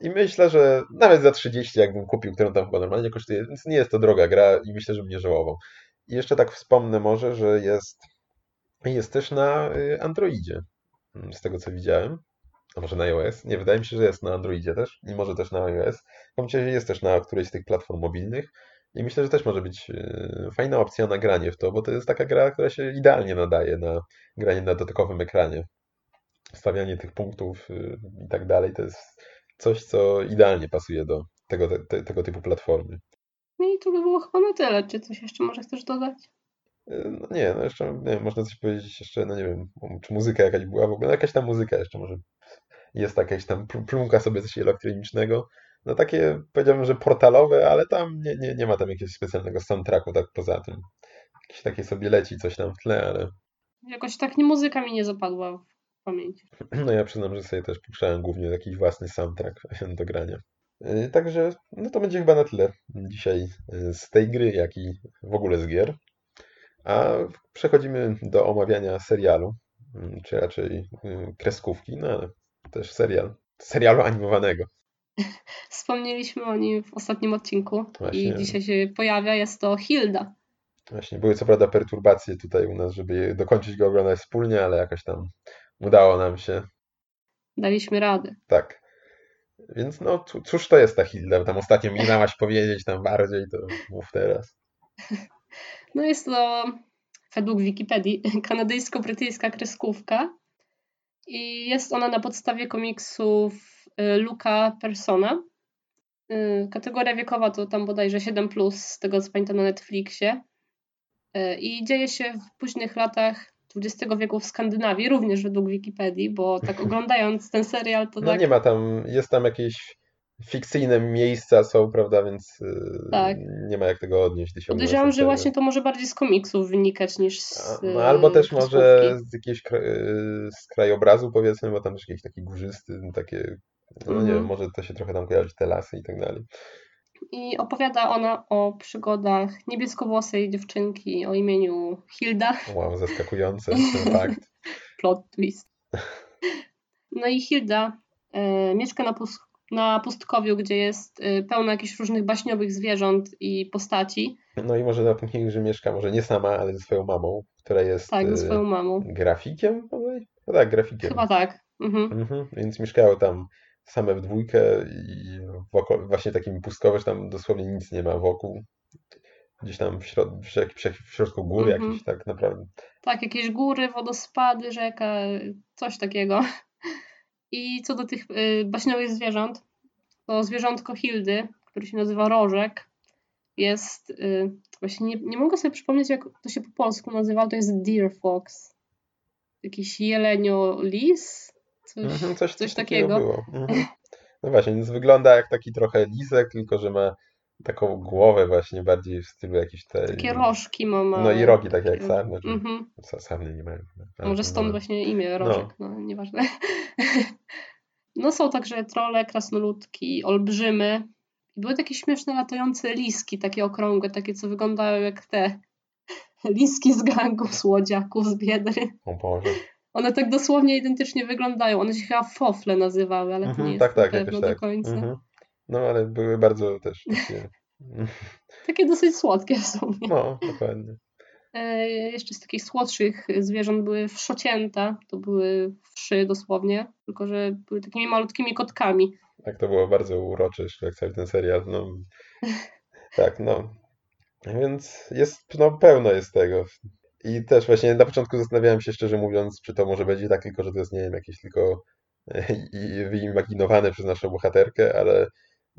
I myślę, że nawet za 30 jakbym kupił, którą tam chyba normalnie kosztuje, więc nie jest to droga gra i myślę, że mnie żałował. I jeszcze tak wspomnę może, że jest, jest też na y, Androidzie, z tego co widziałem. A może na iOS? Nie, wydaje mi się, że jest na Androidzie też i może też na iOS. W każdym razie jest też na którejś z tych platform mobilnych i myślę, że też może być y, fajna opcja na granie w to, bo to jest taka gra, która się idealnie nadaje na granie na dotykowym ekranie. Stawianie tych punktów y, i tak dalej to jest coś, co idealnie pasuje do tego, te, tego typu platformy. No i to by było chyba na tyle. Czy coś jeszcze może chcesz dodać? Y, No nie, no jeszcze, nie wiem, można coś powiedzieć jeszcze, no nie wiem, czy muzyka jakaś była w ogóle, no jakaś tam muzyka jeszcze może jest jakaś tam pl- plumka sobie coś elektronicznego, no takie powiedziałbym, że portalowe, ale tam nie, nie, nie ma tam jakiegoś specjalnego soundtracku tak poza tym. Jakieś takie sobie leci coś tam w tle, ale Jakoś tak nie muzyka mi nie zapadła w pamięci. <clears throat> no ja przyznam, że sobie też puszczałem głównie jakiś własny soundtrack do grania. Y, Także no to będzie chyba na tyle dzisiaj y, z tej gry, jak i w ogóle z gier. A przechodzimy do omawiania serialu, mm, czy raczej y, kreskówki, no ale też serial, serialu animowanego. <laughs> Wspomnieliśmy o nim w ostatnim odcinku Właśnie. i dzisiaj się pojawia. Jest to Hilda. Właśnie były co prawda perturbacje tutaj u nas, żeby dokończyć go oglądać wspólnie, ale jakoś tam udało nam się. Daliśmy radę. Tak. Więc no, cóż to jest ta Hilda? Tam ostatnio mi dałaś powiedzieć tam bardziej, to mów teraz. <laughs> No jest to według Wikipedii <laughs> kanadyjsko-brytyjska kreskówka i jest ona na podstawie komiksów y, Luka Persona. Y, Kategoria wiekowa to tam bodajże 7+, z tego co pamiętam na Netflixie. Y, I dzieje się w późnych latach XX wieku w Skandynawii, również według Wikipedii, bo tak <laughs> oglądając ten serial to No tak... nie ma tam, jest tam jakieś fikcyjne miejsca są, prawda, więc y, Tak. nie ma jak tego odnieść, Podejrzewam, że właśnie to może bardziej z komiksów wynikać niż z No albo y, też może kreskówki. z jakiegoś y, z krajobrazu powiedzmy, bo tam też jakiś taki górzysty, takie, no nie Mhm. wiem, może to się trochę tam kojarzy, te lasy i tak dalej. I opowiada ona o przygodach niebieskowłosej dziewczynki o imieniu Hilda. Wow, zaskakujące <laughs> ten fakt. Plot twist. No i Hilda e, mieszka na, pus- na pustkowiu, gdzie jest e, pełno jakichś różnych baśniowych zwierząt i postaci. No i może napomknij, że mieszka może nie sama, ale ze swoją mamą, która jest Tak, ze y, swoją mamą. grafikiem? może? No tak, grafikiem. Chyba tak. Mhm. Mhm, więc mieszkały tam same w dwójkę i woko- właśnie takim pustkowe, że tam dosłownie nic nie ma wokół. Gdzieś tam w, środ- w, środ- w środku góry Mhm. jakieś tak naprawdę. Tak, jakieś góry, wodospady, rzeka, coś takiego. I co do tych y, baśniowych zwierząt, to zwierzątko Hildy, który się nazywa Rożek, jest, y, właśnie nie, nie mogę sobie przypomnieć, jak to się po polsku nazywa, to jest Deer Fox. Jakiś jelenio lis? Coś, Mhm, coś, coś takiego takiego. Mhm. No właśnie, więc wygląda jak taki trochę lisek, tylko że ma taką głowę właśnie bardziej w stylu jakiejś tej... Takie rożki ma. ma No i rogi takie jak sarny. czy- Mhm. sa- Sarny nie mają. Może stąd no. właśnie imię Rożek, no, nieważne. <laughs> No są także trole, krasnoludki, olbrzymy. I były takie śmieszne latające liski, takie okrągłe, takie co wyglądają jak te <laughs> liski z gangu słodziaków z Biedry. O Boże. One tak dosłownie identycznie wyglądają. One się chyba fofle nazywały, ale to Mhm, nie tak, jest tak, pewno jakoś do tak. końca. Mhm. No ale były bardzo też takie... <laughs> Takie dosyć słodkie w sumie. No, dokładnie. E, jeszcze z takich słodszych zwierząt były wszocięta. To były wszy dosłownie, tylko że były takimi malutkimi kotkami. Tak, to było bardzo urocze, jak cały ten serial. No, <laughs> tak, no. Więc jest, no pełno jest tego. I też właśnie na początku zastanawiałem się szczerze mówiąc, czy to może będzie tak tylko, że to jest, nie wiem, jakieś tylko <laughs> wyimaginowane przez naszą bohaterkę, ale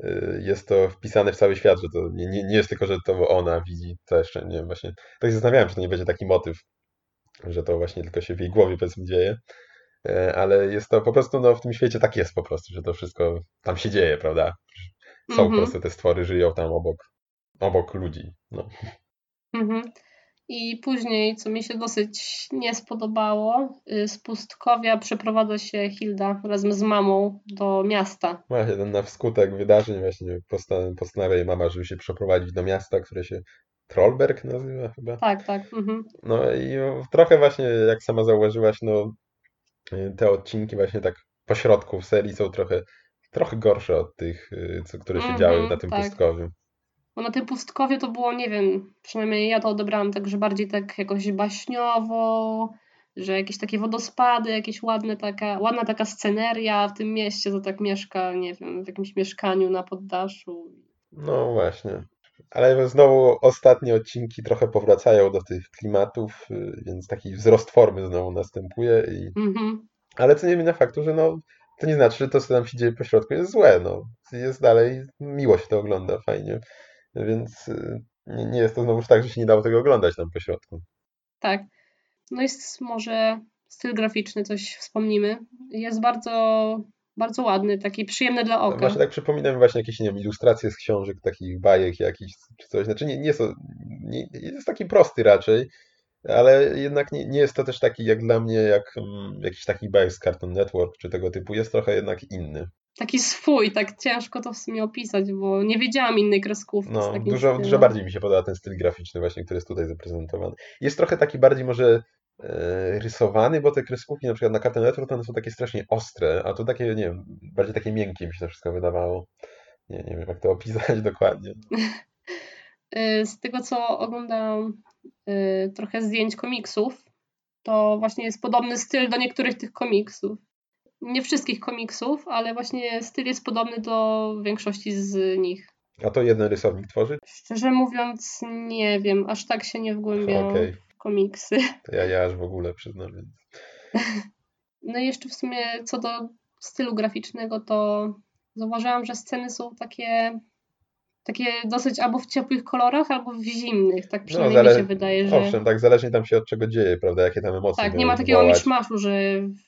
y, jest to wpisane w cały świat, że to nie, nie, nie jest tylko, że to ona widzi, to jeszcze, nie wiem, właśnie, tak się zastanawiałem, czy to nie będzie taki motyw, że to właśnie tylko się w jej głowie powiedzmy dzieje, E, ale jest to po prostu, no w tym świecie tak jest po prostu, że to wszystko tam się dzieje, prawda? Są po Mhm. prostu te stwory, żyją tam obok, obok ludzi, no. Mhm. I później, co mi się dosyć nie spodobało, y, z pustkowia przeprowadza się Hilda razem z mamą do miasta. Właśnie, ten na wskutek wydarzeń właśnie postan- postanawia jej mama, żeby się przeprowadzić do miasta, które się Trollberg nazywa chyba. Tak, tak. Mhm. No i trochę właśnie, jak sama zauważyłaś, no te odcinki właśnie tak po środku w serii są trochę, trochę gorsze od tych, y, co, które się Mhm, działy na tym tak. pustkowiu. Bo na tym pustkowie to było, nie wiem, przynajmniej ja to odebrałam tak, że bardziej tak jakoś baśniowo, że jakieś takie wodospady, jakieś ładne taka, ładna taka sceneria w tym mieście, to tak mieszka, nie wiem, w jakimś mieszkaniu na poddaszu. No właśnie. Ale znowu ostatnie odcinki trochę powracają do tych klimatów, y, więc taki wzrost formy znowu następuje. I... Mhm. Ale co nie zmienia faktu, że no, to nie znaczy, że to, co tam się dzieje po środku jest złe. No. Jest dalej, miło się to ogląda, fajnie. Więc y, nie, jest to znowuż tak, że się nie dało tego oglądać tam po środku. Tak. No jest może styl graficzny, coś wspomnimy. Jest bardzo, bardzo ładny, taki przyjemny dla oka. Właśnie tak przypominam właśnie jakieś, nie wiem, ilustracje z książek, takich bajek jakichś, czy coś. Znaczy nie, nie, są, nie jest taki prosty raczej, ale jednak nie, nie jest to też taki jak dla mnie, jak mm, jakiś taki bajek z Cartoon Network, czy tego typu. Jest trochę jednak inny. Taki swój, tak ciężko to w sumie opisać, bo nie wiedziałam innej kreskówki No, dużo, stylem. dużo bardziej mi się podoba ten styl graficzny właśnie, który jest tutaj zaprezentowany. Jest trochę taki bardziej może e, rysowany, bo te kreskówki na przykład na Cartoon Network to one są takie strasznie ostre, a tu takie, nie wiem, bardziej takie miękkie mi się to wszystko wydawało. Nie, nie wiem jak to opisać <laughs> dokładnie. Y, Z tego, co oglądałam y, trochę zdjęć komiksów, to właśnie jest podobny styl do niektórych tych komiksów. Nie wszystkich komiksów, ale właśnie styl jest podobny do większości z nich. A to jeden rysownik tworzy? Szczerze mówiąc, nie wiem, aż tak się nie wgłębiałam Okej, w komiksy. to ja, ja aż w ogóle przyznam, więc... <laughs> No i jeszcze w sumie co do stylu graficznego, to zauważyłam, że sceny są takie, takie dosyć albo w ciepłych kolorach, albo w zimnych. Tak przynajmniej mi zale- się wydaje, że. Owszem, tak zależnie tam się od czego dzieje, prawda, jakie tam emocje Tak, nie ma takiego wywołać. miszmaszu, że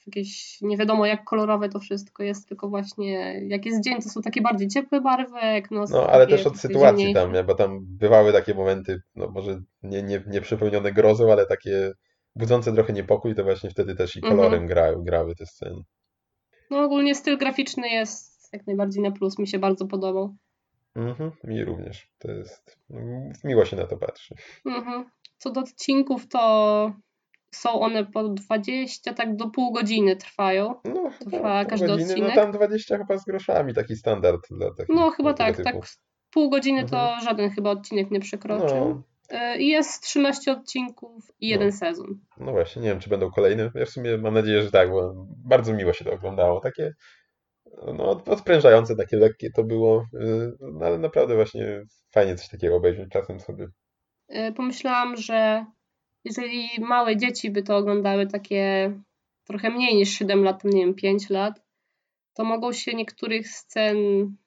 jakieś nie wiadomo jak kolorowe to wszystko jest, tylko właśnie jak jest dzień, to są takie bardziej ciepłe barwy, jak noc No, ale też od sytuacji zimniejsze. tam, bo tam bywały takie momenty, no może nie, nie, nie przepełnione grozą, ale takie budzące trochę niepokój, to właśnie wtedy też i Mhm. kolorem grały, grały te sceny. No ogólnie styl graficzny jest jak najbardziej na plus, mi się bardzo podobał. Mhm, mi również. To jest, miło się na to patrzy. Mhm. Co do odcinków, to są one po 20, tak do pół godziny trwają. No, Trwa pół każdy godziny, odcinek? no tam 20 chyba z groszami, taki standard dla takich No chyba tak, tak. typu. Pół godziny to Mhm. żaden chyba odcinek nie przekroczył. No, E, Jest 13 odcinków i jeden No. sezon. No właśnie, nie wiem, czy będą kolejne. Ja w sumie mam nadzieję, że tak, bo bardzo miło się to oglądało. Takie no, od- odprężające, takie lekkie to było, yy, no, ale naprawdę właśnie fajnie coś takiego obejrzeć czasem sobie. E, Pomyślałam, że jeżeli małe dzieci by to oglądały takie trochę mniej niż 7 lat, nie wiem, 5 lat, to mogą się niektórych scen,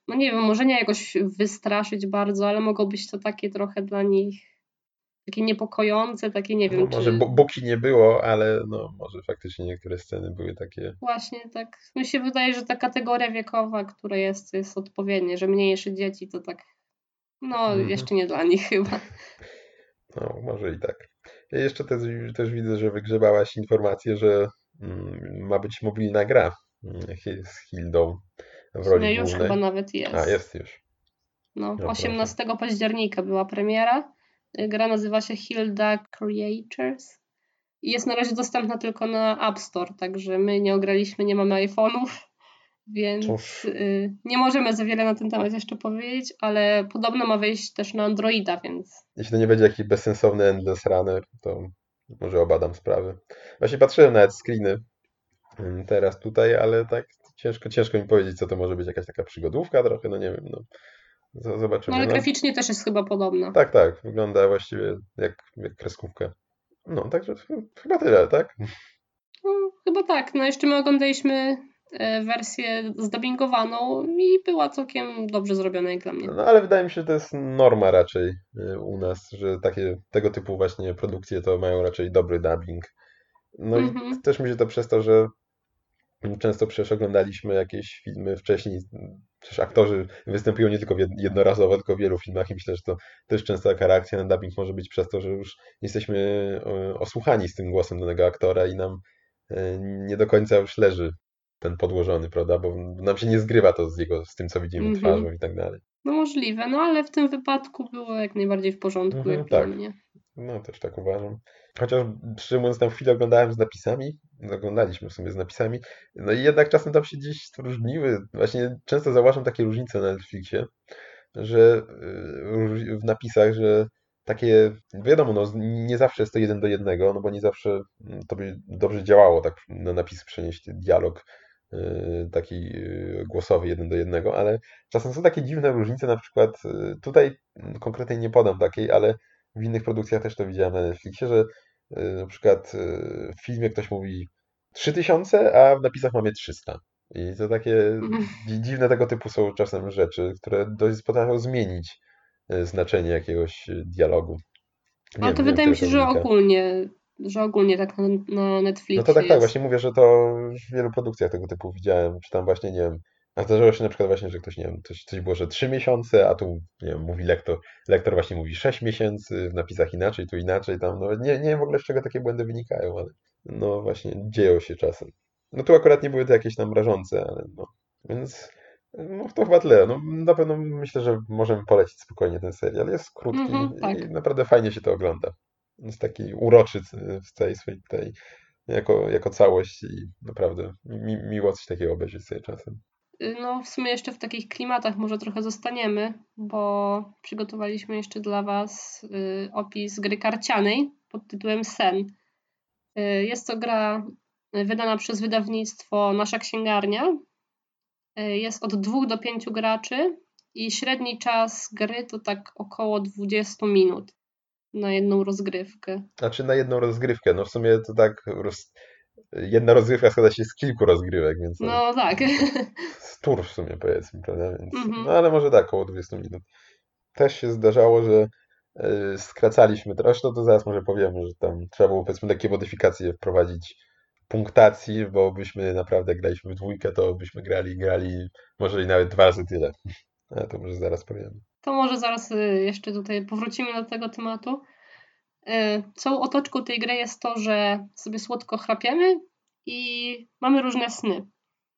no nie wiem, może nie jakoś wystraszyć bardzo, ale mogą być to takie trochę dla nich takie niepokojące, takie nie wiem, No, może czy bu- buki nie było, ale no, może faktycznie niektóre sceny były takie. właśnie tak, mi się wydaje, że ta kategoria wiekowa, która jest, jest odpowiednia, że mniejsze dzieci to tak, no Mhm. jeszcze nie dla nich chyba. No, może i tak. Ja jeszcze też, też widzę, że wygrzebałaś informację, że mm, ma być mobilna gra mm, z Hildą w roli już głównej. chyba nawet jest. A, jest już. No, proszę. 18 października była premiera. Gra nazywa się Hilda Creatures i jest na razie dostępna tylko na App Store, także my nie ograliśmy, nie mamy iPhone'ów, <laughs> więc y, nie możemy za wiele na ten temat jeszcze powiedzieć, ale podobno ma wyjść też na Androida, więc Jeśli to nie będzie jakiś bezsensowny Endless Runner, to może obadam sprawy. Właśnie patrzyłem nawet screeny mm, teraz tutaj, ale tak ciężko, ciężko mi powiedzieć, co to może być. Jakaś taka przygodówka trochę, no nie wiem, no. Z- no, Zobaczymy. ale No, graficznie też jest chyba podobna. tak, tak, wygląda właściwie jak, jak kreskówka. No, także ch- chyba tyle, tak? No, chyba tak. No jeszcze my oglądaliśmy e, wersję zdubbingowaną i była całkiem dobrze zrobiona jak dla mnie. No ale wydaje mi się, że to jest norma raczej y, u nas, że takie tego typu właśnie produkcje to mają raczej dobry dubbing. No Mhm. i też mi się to przez to, że często przecież oglądaliśmy jakieś filmy wcześniej, przecież aktorzy występują nie tylko jednorazowo, tylko w wielu filmach i myślę, że to też często taka reakcja na dubbing może być przez to, że już jesteśmy osłuchani z tym głosem danego aktora i nam y, nie do końca już leży ten podłożony, prawda, bo nam się nie zgrywa to z jego, z tym, co widzimy Mhm. twarzą i tak dalej. No możliwe, no ale w tym wypadku było jak najbardziej w porządku, Mhm, jak dla tak. mnie. No, też tak uważam. Chociaż mówiąc, tam chwilę oglądałem z napisami, oglądaliśmy w sumie z napisami, no i jednak czasem tam się gdzieś różniły. Właśnie często zauważam takie różnice na Netflixie, że y, w napisach, że takie, wiadomo, no, nie zawsze jest to jeden do jednego, no bo nie zawsze mm, to by dobrze działało tak na napisy przenieść dialog y, taki y, głosowy jeden do jednego, ale czasem są takie dziwne różnice, na przykład tutaj mm, konkretnie nie podam takiej, ale w innych produkcjach też to widziałem na Netflixie, że y, na przykład y, w filmie ktoś mówi 3000, a w napisach mamy 300. I to takie <laughs> dzi- dziwne tego typu są czasem rzeczy, które dość potrafią zmienić y, znaczenie jakiegoś dialogu. Nie Ale to wiem, wydaje mi się, że ogólnie, że ogólnie tak na, na Netflixie No to tak, tak, jest. właśnie mówię, że to w wielu produkcjach tego typu widziałem, czy tam właśnie, nie wiem, a zdarzyło się na przykład właśnie, że ktoś, nie wiem, coś, coś było, że 3 miesiące, a tu, nie wiem, mówi lektor, lektor właśnie mówi 6 miesięcy, w napisach inaczej, tu inaczej, tam, no nie, nie wiem w ogóle z czego takie błędy wynikają, ale no właśnie dzieją się czasem. No tu akurat nie były to jakieś tam rażące, ale no, więc no to chyba tyle. No na pewno myślę, że możemy polecić spokojnie ten serial. Jest krótki Mhm, tak. i naprawdę fajnie się to ogląda. Jest taki uroczy w całej swojej tej jako, jako całość i naprawdę mi, miło coś takiego obejrzeć sobie czasem. No, w sumie jeszcze w takich klimatach może trochę zostaniemy, bo przygotowaliśmy jeszcze dla Was y, opis gry karcianej pod tytułem Sen. Y, Jest to gra y, wydana przez wydawnictwo Nasza Księgarnia. Jest od 2 do 5 graczy i średni czas gry to tak około 20 minut na jedną rozgrywkę. Znaczy na jedną rozgrywkę, no w sumie to tak roz... jedna rozgrywka składa się z kilku rozgrywek, więc no. No tak. z tur w sumie powiedzmy, prawda? Więc, Mhm. no ale może tak, około 20 minut. Też się zdarzało, że y, skracaliśmy, zresztą to zaraz może powiemy, że tam trzeba było powiedzmy takie modyfikacje wprowadzić punktacji, bo byśmy naprawdę graliśmy w dwójkę, to byśmy grali, grali może i nawet dwa razy tyle. <laughs> Ale to może zaraz powiemy. To może zaraz y, jeszcze tutaj powrócimy do tego tematu. Y, Całą otoczką tej gry jest to, że sobie słodko chrapiemy i mamy różne sny.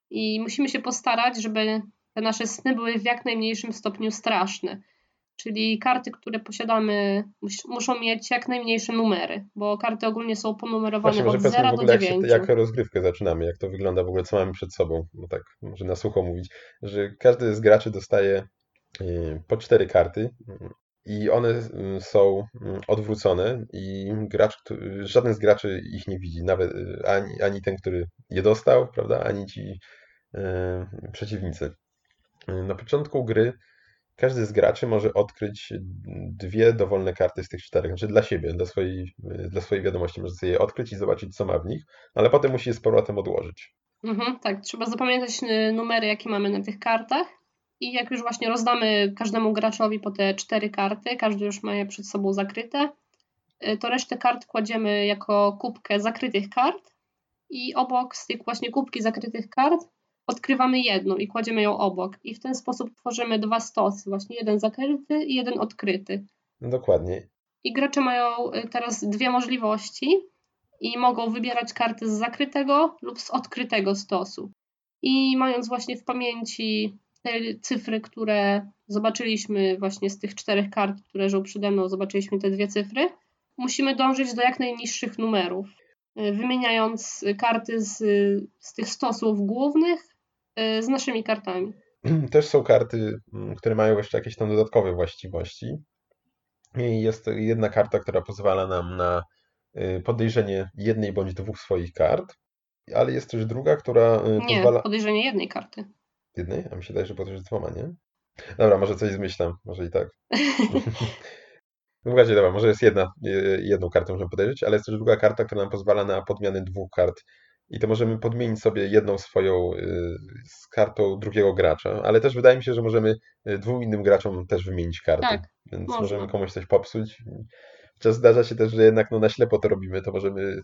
I musimy się postarać, żeby te nasze sny były w jak najmniejszym stopniu straszne. Czyli karty, które posiadamy, mus- muszą mieć jak najmniejsze numery, bo karty ogólnie są ponumerowane Właśnie, od powiedzmy 0 w do ogóle jak, się, 9. jak rozgrywkę zaczynamy, jak to wygląda w ogóle, co mamy przed sobą, no tak, może na sucho mówić, że każdy z graczy dostaje y, po cztery karty, i one y, są mm, odwrócone i gracz, żaden z graczy ich nie widzi, nawet y, ani, ani ten, który je dostał, prawda, ani ci e, przeciwnicy. Na początku gry każdy z graczy może odkryć dwie dowolne karty z tych czterech, znaczy dla siebie, dla swojej, dla swojej wiadomości. Może sobie je odkryć i zobaczyć, co ma w nich, ale potem musi je z powrotem odłożyć. Mhm, tak, trzeba zapamiętać numery, jakie mamy na tych kartach i jak już właśnie rozdamy każdemu graczowi po te cztery karty, każdy już ma je przed sobą zakryte, y, to resztę kart kładziemy jako kubkę zakrytych kart i obok z tej właśnie kubki zakrytych kart odkrywamy jedną i kładziemy ją obok. I w ten sposób tworzymy dwa stosy, właśnie jeden zakryty i jeden odkryty. Dokładnie. I gracze mają y, teraz dwie możliwości i mogą wybierać karty z zakrytego lub z odkrytego stosu. I mając właśnie w pamięci te cyfry, które zobaczyliśmy właśnie z tych czterech kart, które leżą przede mną, zobaczyliśmy te dwie cyfry, musimy dążyć do jak najniższych numerów. Y, wymieniając karty z, z tych stosów głównych y, z naszymi kartami. <clears throat> Też są karty, mm, które mają jeszcze jakieś tam dodatkowe właściwości. I jest jedna karta, która pozwala nam na y, podejrzenie jednej bądź dwóch swoich kart, ale jest też druga, która nie, pozwala... Nie, podejrzenie jednej karty. Jednej? A mi się daje, że podejrzenie dwoma, nie? Dobra, może coś zmyślam, może i tak. <laughs> No właśnie, dobra, może jest jedna, jedną kartę możemy podejrzeć, ale jest też druga karta, która nam pozwala na podmianę dwóch kart. I to możemy podmienić sobie jedną swoją y, z kartą drugiego gracza, ale też wydaje mi się, że możemy y, dwóm innym graczom też wymienić karty. Tak, więc można. możemy komuś coś popsuć. Chociaż zdarza się też, że jednak no, na ślepo to robimy, to możemy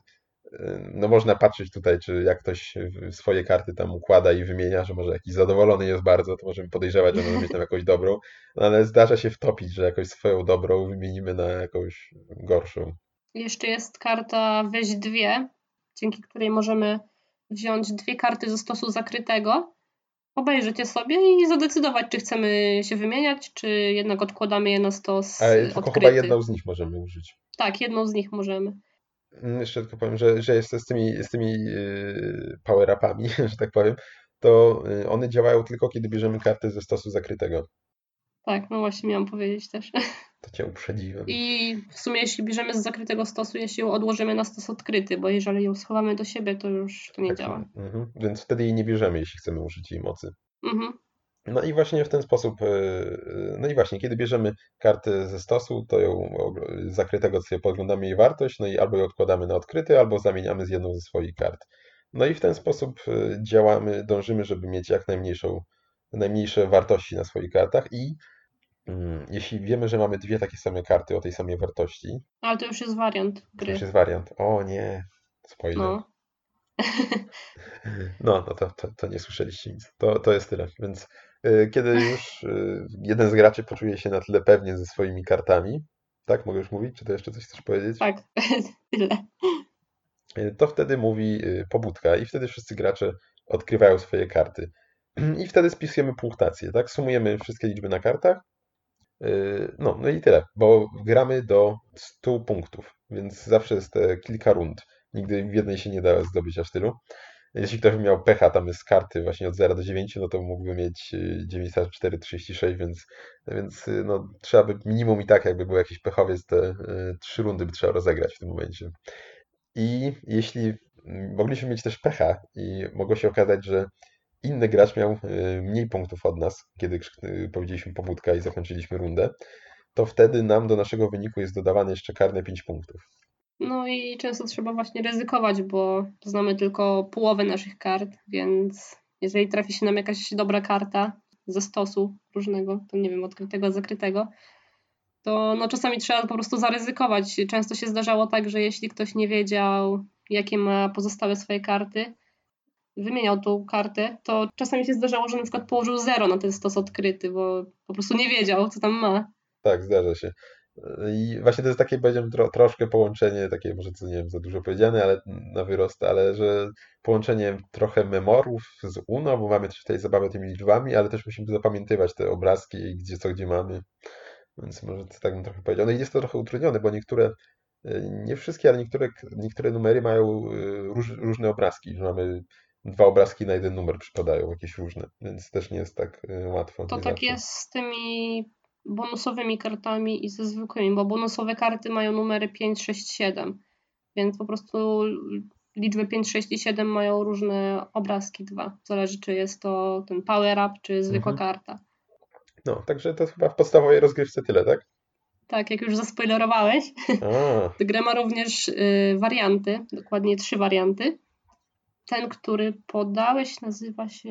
no można patrzeć tutaj, czy jak ktoś swoje karty tam układa i wymienia, że może jakiś zadowolony jest bardzo, to możemy podejrzewać, że może mieć tam jakąś dobrą, no ale zdarza się wtopić, że jakoś swoją dobrą wymienimy na jakąś gorszą. Jeszcze jest karta weź dwie, dzięki której możemy wziąć dwie karty ze stosu zakrytego, obejrzeć je sobie i zadecydować, czy chcemy się wymieniać, czy jednak odkładamy je na stos Ale tylko odkryty. chyba jedną z nich możemy użyć. Tak, jedną z nich możemy. Mm, jeszcze tylko powiem, że, że jest z tymi, z tymi yy, power-upami, <laughs> że tak powiem, to yy, one działają tylko, kiedy bierzemy kartę ze stosu zakrytego. Tak, no właśnie miałam powiedzieć też. <laughs> To cię uprzedziłem. I w sumie jeśli bierzemy z zakrytego stosu, jeśli ją odłożymy na stos odkryty, bo jeżeli ją schowamy do siebie, to już to nie tak, działa. Mhm. Więc wtedy jej nie bierzemy, jeśli chcemy użyć jej mocy. Mhm. No i właśnie w ten sposób, e, e, no i właśnie, kiedy bierzemy kartę ze stosu, to ją zakrytego sobie podglądamy jej wartość, no i albo ją odkładamy na odkryty, albo zamieniamy z jedną ze swoich kart. No i w ten sposób e, działamy, dążymy, żeby mieć jak najmniejszą, najmniejsze wartości na swoich kartach i mm, jeśli wiemy, że mamy dwie takie same karty o tej samej wartości. Ale to już jest wariant gry. To już jest wariant. O nie, spoiler. No. <laughs> No, no to, to, to nie słyszeliście nic. To, to jest tyle. Więc kiedy już y, jeden z graczy poczuje się na tyle pewnie ze swoimi kartami, tak? Mogę już mówić? Czy to jeszcze coś chcesz powiedzieć? Tak, <laughs> tyle. Y, to wtedy mówi pobudka i wtedy wszyscy gracze odkrywają swoje karty. <clears throat> I wtedy spisujemy punktację, tak? Sumujemy wszystkie liczby na kartach. No, no i tyle, bo gramy do 100 punktów, więc zawsze jest kilka rund. Nigdy w jednej się nie da zdobyć aż tylu. Jeśli ktoś by miał pecha, tam jest karty właśnie od 0 do 9, no to mógłby mieć 94, 36, więc, więc y, no, trzeba by minimum i tak, jakby był jakiś pechowiec, te y, trzy rundy by trzeba rozegrać w tym momencie. I jeśli mogliśmy mieć też pecha i mogło się okazać, że inny gracz miał y, mniej punktów od nas, kiedy powiedzieliśmy pobudka i zakończyliśmy rundę, to wtedy nam do naszego wyniku jest dodawane jeszcze karne 5 punktów. No i często trzeba właśnie ryzykować, bo znamy tylko połowę naszych kart, więc jeżeli trafi się nam jakaś dobra karta ze stosu różnego, to nie wiem, odkrytego, zakrytego, to no czasami trzeba po prostu zaryzykować. Często się zdarzało tak, że jeśli ktoś nie wiedział, jakie ma pozostałe swoje karty, wymieniał tą kartę, to czasami się zdarzało, że na przykład położył zero na ten stos odkryty, bo po prostu nie wiedział, co tam ma. Tak, zdarza się. I właśnie to jest takie, powiedziałem, tro, troszkę połączenie, takie może co nie wiem, za dużo powiedziane, ale na wyrost, ale że połączenie trochę memorów z UNO, bo mamy też tutaj zabawę tymi liczbami, ale też musimy zapamiętywać te obrazki, gdzie co, gdzie mamy. Więc może tak bym trochę powiedział. No i jest to trochę utrudnione, bo niektóre, nie wszystkie, ale niektóre, niektóre numery mają y, róż, różne obrazki, że mamy dwa obrazki na jeden numer przypadają, jakieś różne, więc też nie jest tak y, łatwo. To tak zawsze. jest z tymi bonusowymi kartami i ze zwykłymi, bo bonusowe karty mają numery 5, 6, 7, więc po prostu liczby 5, 6 i 7 mają różne obrazki dwa. Zależy, czy jest to ten power up, czy zwykła Mhm. karta. No, także to chyba w podstawowej rozgrywce tyle, tak? Tak, jak już zaspoilerowałeś, <laughs> gra ma również y, warianty, dokładnie trzy warianty. Ten, który podałeś, nazywa się.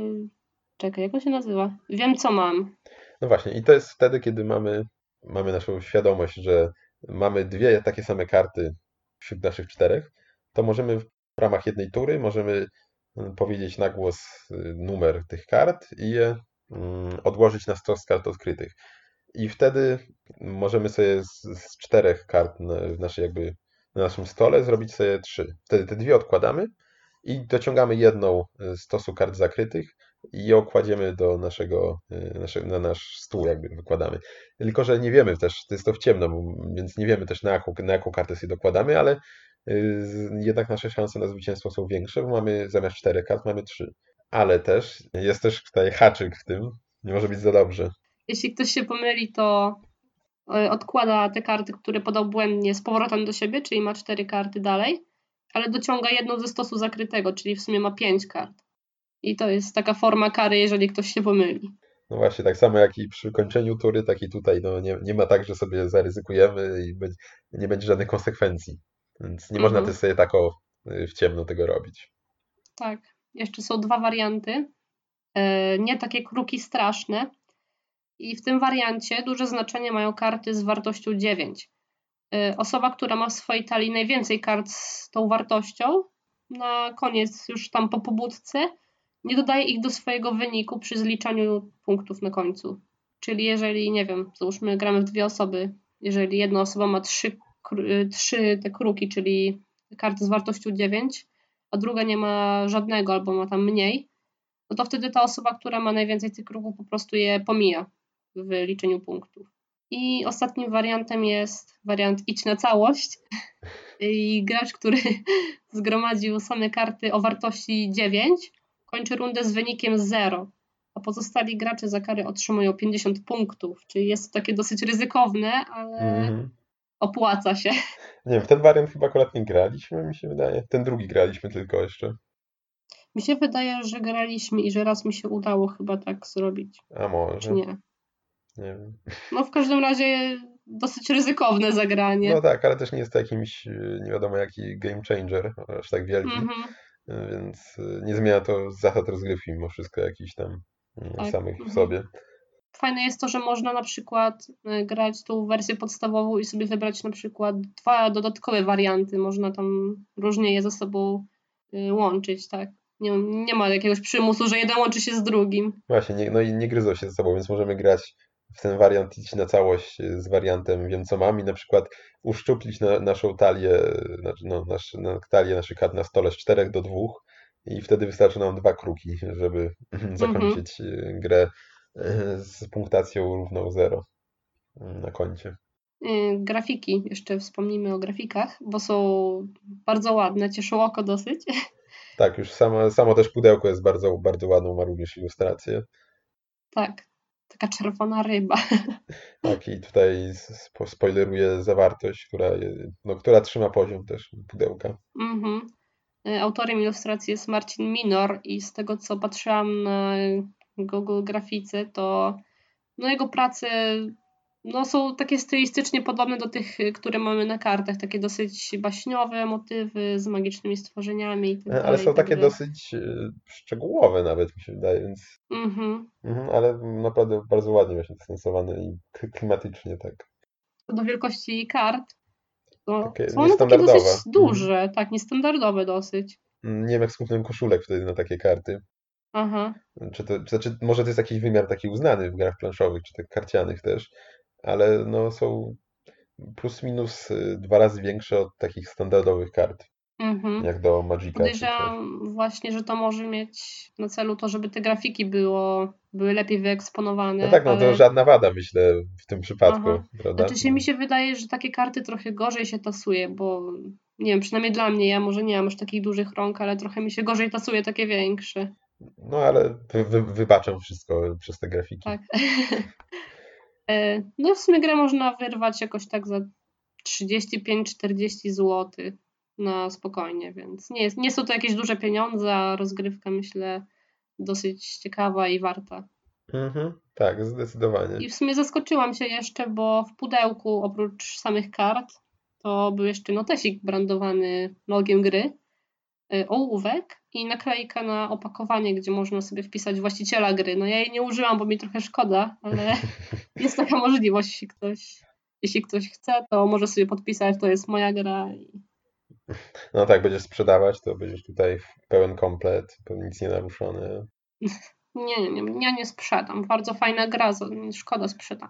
Czekaj, jak on się nazywa? Wiem, co mam. No właśnie, i to jest wtedy, kiedy mamy, mamy naszą świadomość, że mamy dwie takie same karty wśród naszych czterech, to możemy w ramach jednej tury możemy mm, powiedzieć na głos y, numer tych kart i je mm, odłożyć na stos kart odkrytych. I wtedy możemy sobie z, z czterech kart w naszej jakby, na naszym stole zrobić sobie trzy. Wtedy te dwie odkładamy i dociągamy jedną z stosu kart zakrytych i je okładziemy do naszego, nasze, na nasz stół, jakby wykładamy. Tylko, że nie wiemy też, to jest to w ciemno, więc nie wiemy też na jaką, na jaką kartę sobie dokładamy, ale z- jednak nasze szanse na zwycięstwo są większe, bo mamy zamiast czterech kart mamy trzy. Ale też jest też tutaj haczyk w tym, nie może być za dobrze. Jeśli ktoś się pomyli, to y, odkłada te karty, które podał błędnie z powrotem do siebie, czyli ma cztery karty dalej, ale dociąga jedną ze stosu zakrytego, czyli w sumie ma pięć kart. I to jest taka forma kary, jeżeli ktoś się pomyli. No właśnie, tak samo jak i przy kończeniu tury, tak i tutaj no, nie, nie ma tak, że sobie zaryzykujemy i będzie, nie będzie żadnych konsekwencji. Więc nie można Mhm. też sobie tak o, y, w ciemno tego robić. Tak. Jeszcze są dwa warianty. E, Nie takie kruki straszne. I w tym wariancie duże znaczenie mają karty z wartością 9. E, Osoba, która ma w swojej talii najwięcej kart z tą wartością, na koniec już tam po pobudce, nie dodaje ich do swojego wyniku przy zliczaniu punktów na końcu. Czyli jeżeli, nie wiem, załóżmy gramy w dwie osoby, jeżeli jedna osoba ma trzy, y, trzy te kruki, czyli karty z wartością 9, a druga nie ma żadnego albo ma tam mniej, no to wtedy ta osoba, która ma najwięcej tych kruków, po prostu je pomija w liczeniu punktów. I ostatnim wariantem jest wariant idź na całość. <laughs> I gracz, który <laughs> zgromadził same karty o wartości 9, kończy rundę z wynikiem 0. A pozostali gracze za karę otrzymują 50 punktów. Czyli jest to takie dosyć ryzykowne, ale Mhm. opłaca się. Nie wiem, w ten wariant chyba akurat nie graliśmy, mi się wydaje. Ten drugi graliśmy tylko jeszcze. Mi się wydaje, że graliśmy i że raz mi się udało chyba tak zrobić, A czy może, nie. nie wiem. No w każdym razie dosyć ryzykowne zagranie. No tak, ale też nie jest to jakimś y, nie wiadomo jaki game changer, aż tak wielki, Mhm, y, więc y, nie zmienia to zasad rozgrywki mimo wszystko jakichś tam y, Tak, samych w mhm. sobie. Fajne jest to, że można na przykład y, grać tą wersję podstawową i sobie wybrać na przykład dwa dodatkowe warianty. Można tam różnie je ze sobą y, łączyć, tak. Nie, nie ma jakiegoś przymusu, że jeden łączy się z drugim. Właśnie, nie, no i nie gryzą się ze sobą, więc możemy grać w ten wariant iść na całość y, z wariantem wiem co mam i na przykład uszczuplić na, naszą talię, y, znaczy no, nasz, na talię naszych kart na stole z czterech do dwóch i wtedy wystarczy nam dwa kruki, żeby <clears throat> zakończyć y, grę z punktacją równą zero y, na koncie. Grafiki, jeszcze wspomnijmy o grafikach, bo są bardzo ładne, cieszą oko dosyć. Tak, już samo, samo też pudełko jest bardzo, bardzo ładną, ma również ilustrację. Tak, taka czerwona ryba. <laughs> Tak, i tutaj spo, spoileruję zawartość, która, no, która trzyma poziom też pudełka. Mhm. Y, Autorem ilustracji jest Marcin Minor i z tego co patrzyłam na Google Grafice, to no jego prace no, są takie stylistycznie podobne do tych, y, które mamy na kartach, takie dosyć baśniowe motywy z magicznymi stworzeniami i tak Ale dalej, są takie także- dosyć y, szczegółowe nawet mi się wydaje, więc Mhm. mhm, ale naprawdę bardzo ładnie właśnie stosowane i klimatycznie tak. Co do wielkości kart, to Takie są one takie dosyć duże, tak, niestandardowe dosyć. Mm, Nie wiem jak z kupnem koszulek wtedy na takie karty. Aha. Czy to, czy, znaczy, może to jest jakiś wymiar taki uznany w grach planszowych, czy tak karcianych też, ale no są plus minus y, dwa razy większe od takich standardowych kart, Mhm. jak do Magica. Podejrzewam właśnie, że to może mieć na celu to, żeby te grafiki było, były lepiej wyeksponowane. No tak, no to ale... żadna wada myślę w tym przypadku, Aha. prawda? Znaczy się mi się wydaje, że takie karty trochę gorzej się tasuje, bo nie wiem, przynajmniej dla mnie, ja może nie mam aż takich dużych rąk, ale trochę mi się gorzej tasuje takie większe. No ale wy, wy, wybaczam wszystko przez te grafiki. Tak. <laughs> E, no w sumie grę można wyrwać jakoś tak za 35-40 zł na spokojnie, więc nie, jest, nie są to jakieś duże pieniądze, a rozgrywka myślę dosyć ciekawa i warta. Mhm, tak, zdecydowanie. I w sumie zaskoczyłam się jeszcze, bo w pudełku oprócz samych kart to był jeszcze notesik brandowany logiem gry, ołówek i naklejka na opakowanie, gdzie można sobie wpisać właściciela gry. No ja jej nie użyłam, bo mi trochę szkoda, ale <laughs> jest taka możliwość, jeśli ktoś, jeśli ktoś chce, to może sobie podpisać, to jest moja gra. No tak, będziesz sprzedawać, to będziesz tutaj pełen komplet, nic nie naruszone. Nie, nie, nie, ja nie sprzedam. Bardzo fajna gra, szkoda sprzedam.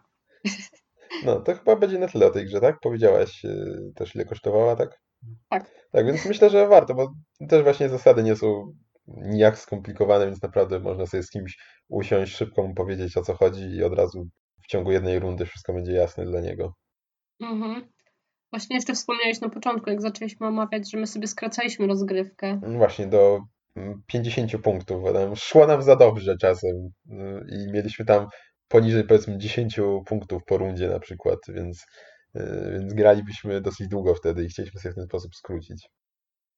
No, to chyba będzie na tyle o tej grze, tak? Powiedziałaś y, też ile kosztowała, tak? Tak. Tak, więc myślę, że warto, bo też właśnie zasady nie są nijak skomplikowane, więc naprawdę można sobie z kimś usiąść, szybko mu powiedzieć o co chodzi i od razu w ciągu jednej rundy wszystko będzie jasne dla niego. Mhm. Właśnie jeszcze wspomniałeś na początku, jak zaczęliśmy omawiać, że my sobie skracaliśmy rozgrywkę. Właśnie do 50 mm, punktów. Szło nam za dobrze czasem y, i mieliśmy tam poniżej powiedzmy 10 punktów po rundzie na przykład, więc, więc gralibyśmy dosyć długo wtedy i chcieliśmy sobie w ten sposób skrócić.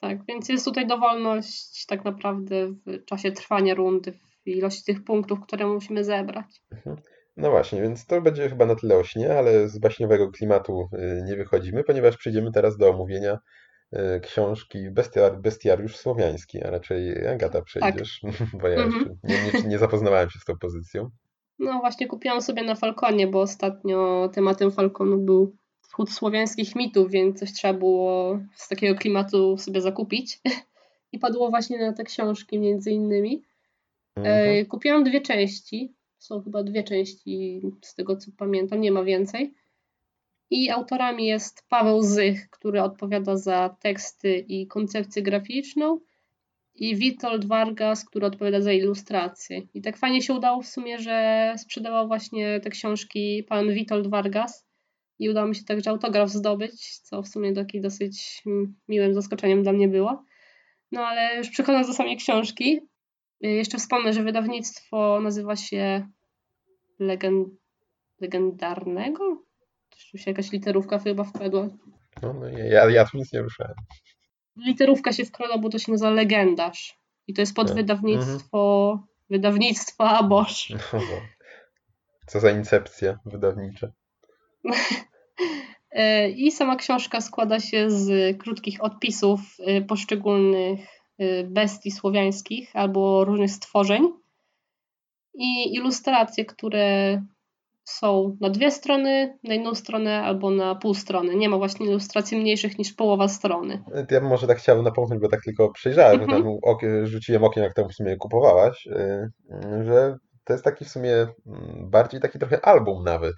Tak, więc jest tutaj dowolność tak naprawdę w czasie trwania rundy, w ilości tych punktów, które musimy zebrać. Mhm. No właśnie, więc to będzie chyba na tyle o śnie, ale z baśniowego klimatu y, nie wychodzimy, ponieważ przejdziemy teraz do omówienia y, książki Bestiar, Bestiariusz Słowiański, a raczej Agata przejdziesz, tak. <laughs> bo ja jeszcze mhm. nie, nie, nie zapoznawałem się z tą pozycją. No właśnie kupiłam sobie na Falconie, bo ostatnio tematem Falconu był wschód słowiańskich mitów, więc coś trzeba było z takiego klimatu sobie zakupić. <laughs> I padło właśnie na te książki między innymi. E, mhm. Kupiłam dwie części. Są chyba dwie części z tego co pamiętam, nie ma więcej. I autorami jest Paweł Zych, który odpowiada za teksty i koncepcję graficzną i Witold Vargas, który odpowiada za ilustrację. I tak fajnie się udało w sumie, że sprzedawał właśnie te książki pan Witold Vargas i udało mi się także autograf zdobyć, co w sumie taki dosyć miłym zaskoczeniem dla mnie było. No ale już przechodząc do samej książki, y, jeszcze wspomnę, że wydawnictwo nazywa się Legend... Legendarnego? Tu się jakaś literówka chyba wpadła. No, no ja, ja tu nic nie ruszałem literówka się wkradła, bo to się nazywa Legendarz. I to jest podwydawnictwo mhm. wydawnictwa Bosch. No, co za incepcja wydawnicza. <laughs> E, I sama książka składa się z krótkich odpisów e, poszczególnych e, bestii słowiańskich albo różnych stworzeń i ilustracje, które są na dwie strony, na jedną stronę albo na pół strony. Nie ma właśnie ilustracji mniejszych niż połowa strony. Ja bym może tak chciałbym napomknąć, bo tak tylko przejrzałem, mm -hmm. ok rzuciłem okiem, jak tam w sumie kupowałaś, że to jest taki w sumie mm, bardziej taki trochę album nawet,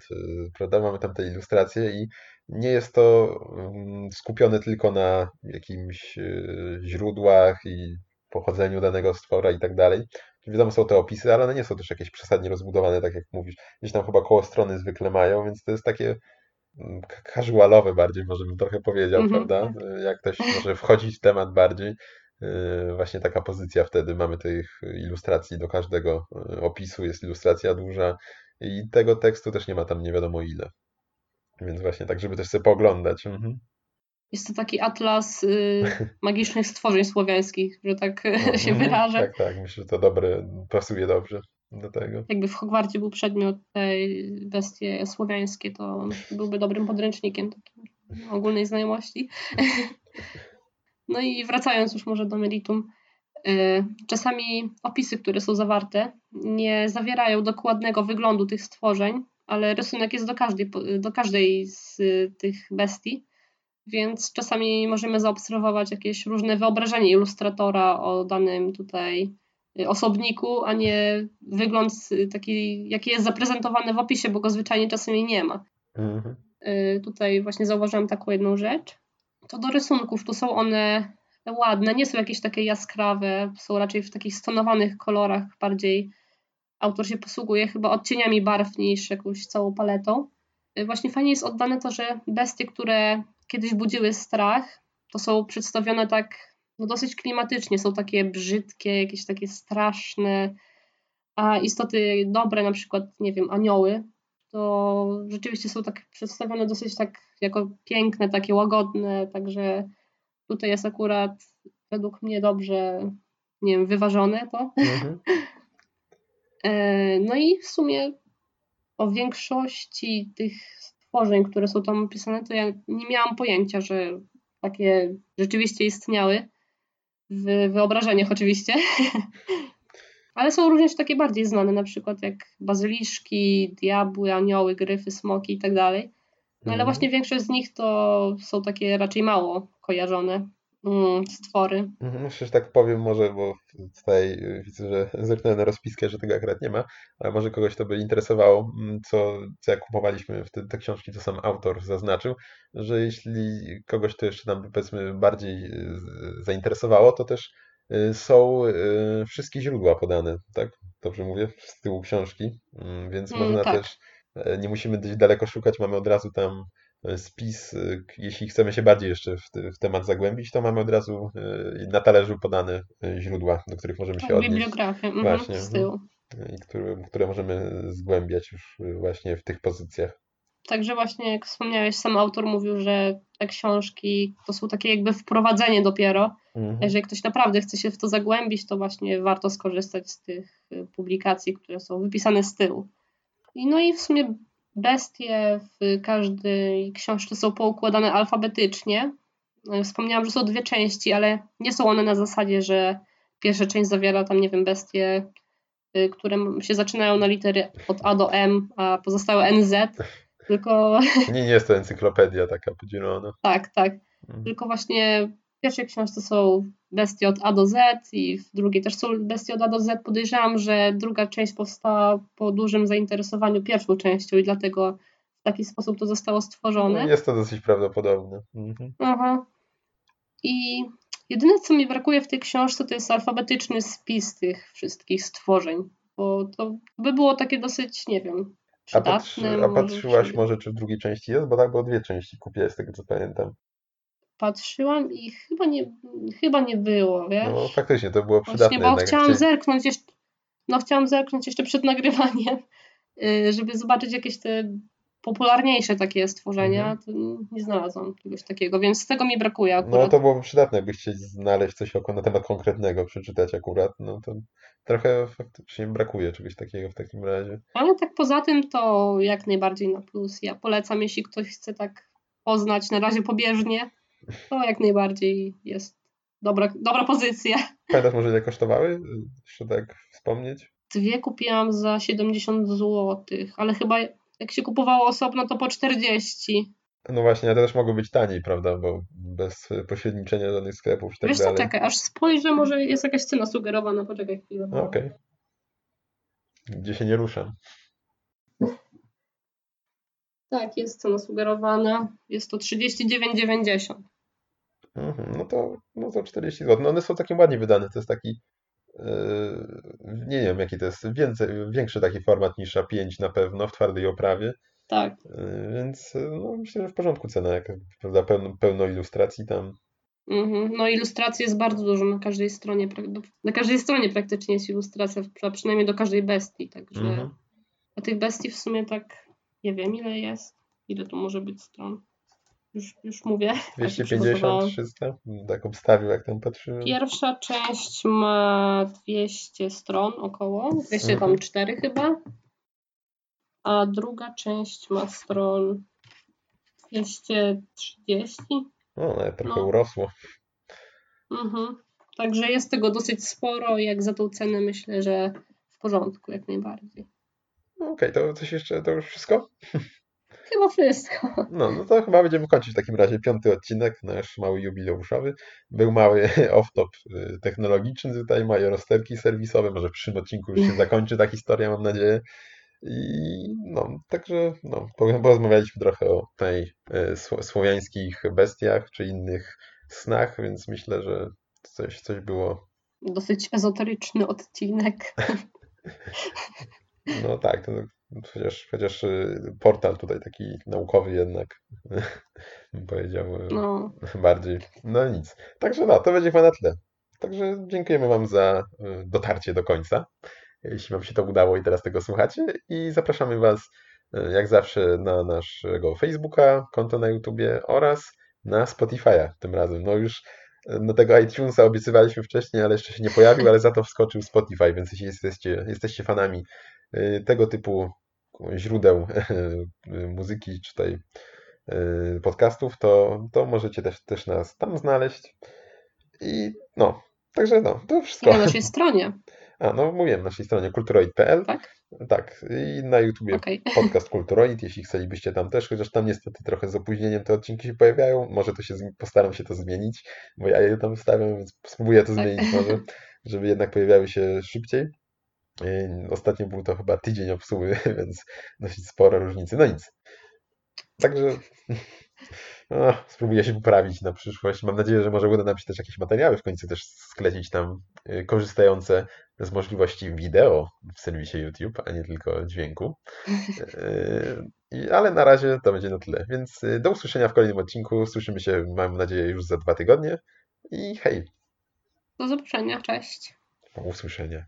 prawda? Mamy tam te ilustracje i nie jest to mm, skupione tylko na jakimś y, źródłach i pochodzeniu danego stwora i tak dalej, Wiadomo, są te opisy, ale one nie są też jakieś przesadnie rozbudowane, tak jak mówisz. Gdzieś tam chyba koło strony zwykle mają, więc to jest takie mm, casualowe bardziej, może bym trochę powiedział, mm -hmm. prawda? Jak ktoś może wchodzić w temat bardziej, y, właśnie taka pozycja wtedy. Mamy tych ilustracji do każdego y, opisu, jest ilustracja duża i tego tekstu też nie ma tam nie wiadomo ile. Więc właśnie tak, żeby też sobie pooglądać. Mhm. Jest to taki atlas y, <laughs> magicznych stworzeń słowiańskich, że tak no, się mhm. wyrażę. Tak, tak, myślę, że to dobre, pasuje dobrze do tego. Jakby w Hogwarcie był przedmiot tej bestie słowiańskie, to byłby dobrym podręcznikiem ogólnej znajomości. <laughs> No i wracając już może do meritum, y, czasami opisy, które są zawarte, nie zawierają dokładnego wyglądu tych stworzeń, ale rysunek jest do każdej, do każdej z tych bestii więc czasami możemy zaobserwować jakieś różne wyobrażenie ilustratora o danym tutaj y, osobniku, a nie wygląd taki, jaki jest zaprezentowany w opisie, bo go zwyczajnie czasami nie ma. Mhm. Y, tutaj właśnie zauważyłam taką jedną rzecz. To do rysunków, tu są one ładne, nie są jakieś takie jaskrawe, są raczej w takich stonowanych kolorach, bardziej autor się posługuje chyba odcieniami barw niż jakąś całą paletą. Y, właśnie fajnie jest oddane to, że bestie, które kiedyś budziły strach, to są przedstawione tak no dosyć klimatycznie, są takie brzydkie, jakieś takie straszne, a istoty dobre, na przykład, nie wiem, anioły, to rzeczywiście są tak przedstawione dosyć tak jako piękne, takie łagodne, także tutaj jest akurat według mnie dobrze, nie wiem, wyważone to. Mhm. E, no i w sumie o większości tych stworzeń, które są tam opisane, to ja nie miałam pojęcia, że takie rzeczywiście istniały. W wyobrażeniach oczywiście. <laughs> Ale są również takie bardziej znane, na przykład jak bazyliszki, diabły, anioły, gryfy, smoki i tak dalej. No ale mhm. właśnie większość z nich to są takie raczej mało kojarzone mm, stwory. Mhm, myślę, że tak powiem może, bo tutaj widzę, że zerknąłem na rozpiskę, że tego akurat nie ma, ale może kogoś to by interesowało, mm, co, co jak kupowaliśmy te, te książki, to sam autor zaznaczył, że jeśli kogoś to jeszcze tam powiedzmy bardziej y, zainteresowało, to też y, są y, wszystkie źródła podane, tak? Dobrze mówię? Z tyłu książki, mm, więc mm, można tak. też, e, nie musimy gdzieś daleko szukać, mamy od razu tam E, spis, e, jeśli chcemy się bardziej jeszcze w, temat zagłębić, to mamy od razu e, na talerzu podane źródła, do których możemy się tak, odnieść. Bibliografię, mhm, właśnie, z tyłu. I które, które możemy zgłębiać już właśnie w tych pozycjach. Także właśnie, jak wspomniałeś, sam autor mówił, że te książki to są takie jakby wprowadzenie dopiero. Mhm. Jeżeli ktoś naprawdę chce się w to zagłębić, to właśnie warto skorzystać z tych publikacji, które są wypisane z tyłu. I no i w sumie bestie w każdej książce są poukładane alfabetycznie. Wspomniałam, że są dwie części, ale nie są one na zasadzie, że pierwsza część zawiera tam, nie wiem, bestie, y, które się zaczynają na litery od A do M, a pozostałe NZ, tylko... <laughs> Nie, nie jest to encyklopedia taka podzielona. Tak, tak. Hmm. Tylko właśnie w pierwszej książce są bestie od A do Z i w drugiej też są bestie od A do Z. Podejrzewam, że druga część powstała po dużym zainteresowaniu pierwszą częścią i dlatego w taki sposób to zostało stworzone. No, jest to dosyć prawdopodobne. Mhm. Aha. I jedyne, co mi brakuje w tej książce, to jest alfabetyczny spis tych wszystkich stworzeń, bo to by było takie dosyć, nie wiem, przydatne. A, patrzy, a patrzyłaś może, może, czy w drugiej części jest? Bo tak, bo dwie części kupiłaś, z tego co pamiętam patrzyłam i chyba nie, chyba nie było, wiesz? No faktycznie, to było przydatne. Właśnie, bo chciałam zerknąć jeszcze, no chciałam zerknąć jeszcze przed nagrywaniem, <laughs> y, żeby zobaczyć jakieś te popularniejsze takie stworzenia, mhm. to nie znalazłam czegoś takiego, więc z tego mi brakuje akurat. No to byłoby przydatne, jakbyś chcieli znaleźć coś na temat konkretnego, przeczytać akurat, no to trochę faktycznie brakuje czegoś takiego w takim razie. Ale tak poza tym to jak najbardziej na plus. Ja polecam, jeśli ktoś chce tak poznać na razie pobieżnie, to jak najbardziej jest dobra, dobra pozycja. Pamiętasz może ile kosztowały? Jeszcze tak wspomnieć? Dwie kupiłam za 70 zł, ale chyba jak się kupowało osobno to po 40. No właśnie, a to też mogło być taniej, prawda? Bo bez pośredniczenia żadnych sklepów i tak Wiesz dalej. co, czekaj, aż spojrzę, może jest jakaś cena sugerowana, poczekaj chwilę. Okej. Okay. Gdzie się nie ruszam. Tak, jest cena sugerowana. Jest to 39,90. Mhm, no to, no to 40 zł. No one są takie ładnie wydane. To jest taki, yy, nie wiem jaki to jest, więcej, większy taki format niż A5 na pewno w twardej oprawie. Tak. Yy, więc no, myślę, że w porządku cena, jak prawda, pełno, pełno ilustracji tam. Mhm. No ilustracji jest bardzo dużo na każdej stronie. Na każdej stronie praktycznie jest ilustracja, przynajmniej do każdej bestii, także mhm. a tych bestii w sumie tak nie wiem ile jest, ile to może być stron. Już, już mówię. <laughs> 250, 300? Tak obstawił, jak tam patrzyłem. Pierwsza część ma 200 stron około, 204 mhm. chyba. A druga część ma stron 230. No, ale trochę no. urosło. Mhm. Także jest tego dosyć sporo, jak za tą cenę myślę, że w porządku, jak najbardziej. Okej, okay, to coś jeszcze, to już wszystko? <laughs> Chyba wszystko. No, no to chyba będziemy kończyć w takim razie piąty odcinek, nasz mały jubileuszowy. Był mały <laughs> off-top y, technologiczny, tutaj mają rozterki serwisowe, może w przyszłym odcinku już się <laughs> zakończy ta historia, mam nadzieję. I no, także no, porozmawialiśmy trochę o tej y, słowiańskich bestiach czy innych snach, więc myślę, że coś, coś było. Dosyć ezoteryczny odcinek. No tak, to chociaż, chociaż y, portal tutaj taki naukowy jednak bym powiedział y, no. bardziej. No nic. Także no, to będzie chyba na tyle. Także dziękujemy Wam za y, dotarcie do końca, jeśli Wam się to udało i teraz tego słuchacie i zapraszamy Was jak zawsze na naszego Facebooka, konto na YouTubie oraz na Spotify'a tym razem. No już no tego iTunesa obiecywaliśmy wcześniej, ale jeszcze się nie pojawił, ale za to wskoczył Spotify, więc jeśli jesteście, jesteście fanami tego typu źródeł <laughs> muzyki czy tutaj podcastów, to, to możecie też, też nas tam znaleźć. I no, także no, to wszystko. I na naszej stronie. A, no mówiłem, na naszej stronie kulturoid.pl. Tak? Tak, i na YouTubie Okay. <laughs> podcast Kulturoid, jeśli chcielibyście tam też, chociaż tam niestety trochę z opóźnieniem te odcinki się pojawiają. Może to się, postaram się to zmienić, bo ja je tam wstawiam, więc spróbuję to tak. zmienić może, żeby jednak pojawiały się szybciej. Ostatnio był to chyba tydzień obsługi, <laughs> więc dosyć spore różnice. No nic. Także <laughs> no, spróbuję się poprawić na przyszłość. Mam nadzieję, że może uda nam się też jakieś materiały w końcu też sklecić tam y, korzystające z możliwości wideo w serwisie YouTube, a nie tylko dźwięku. Y, ale na razie to będzie na tyle. Więc do usłyszenia w kolejnym odcinku. Słyszymy się, mam nadzieję, już za dwa tygodnie. I hej! Do zobaczenia, cześć. Do usłyszenia.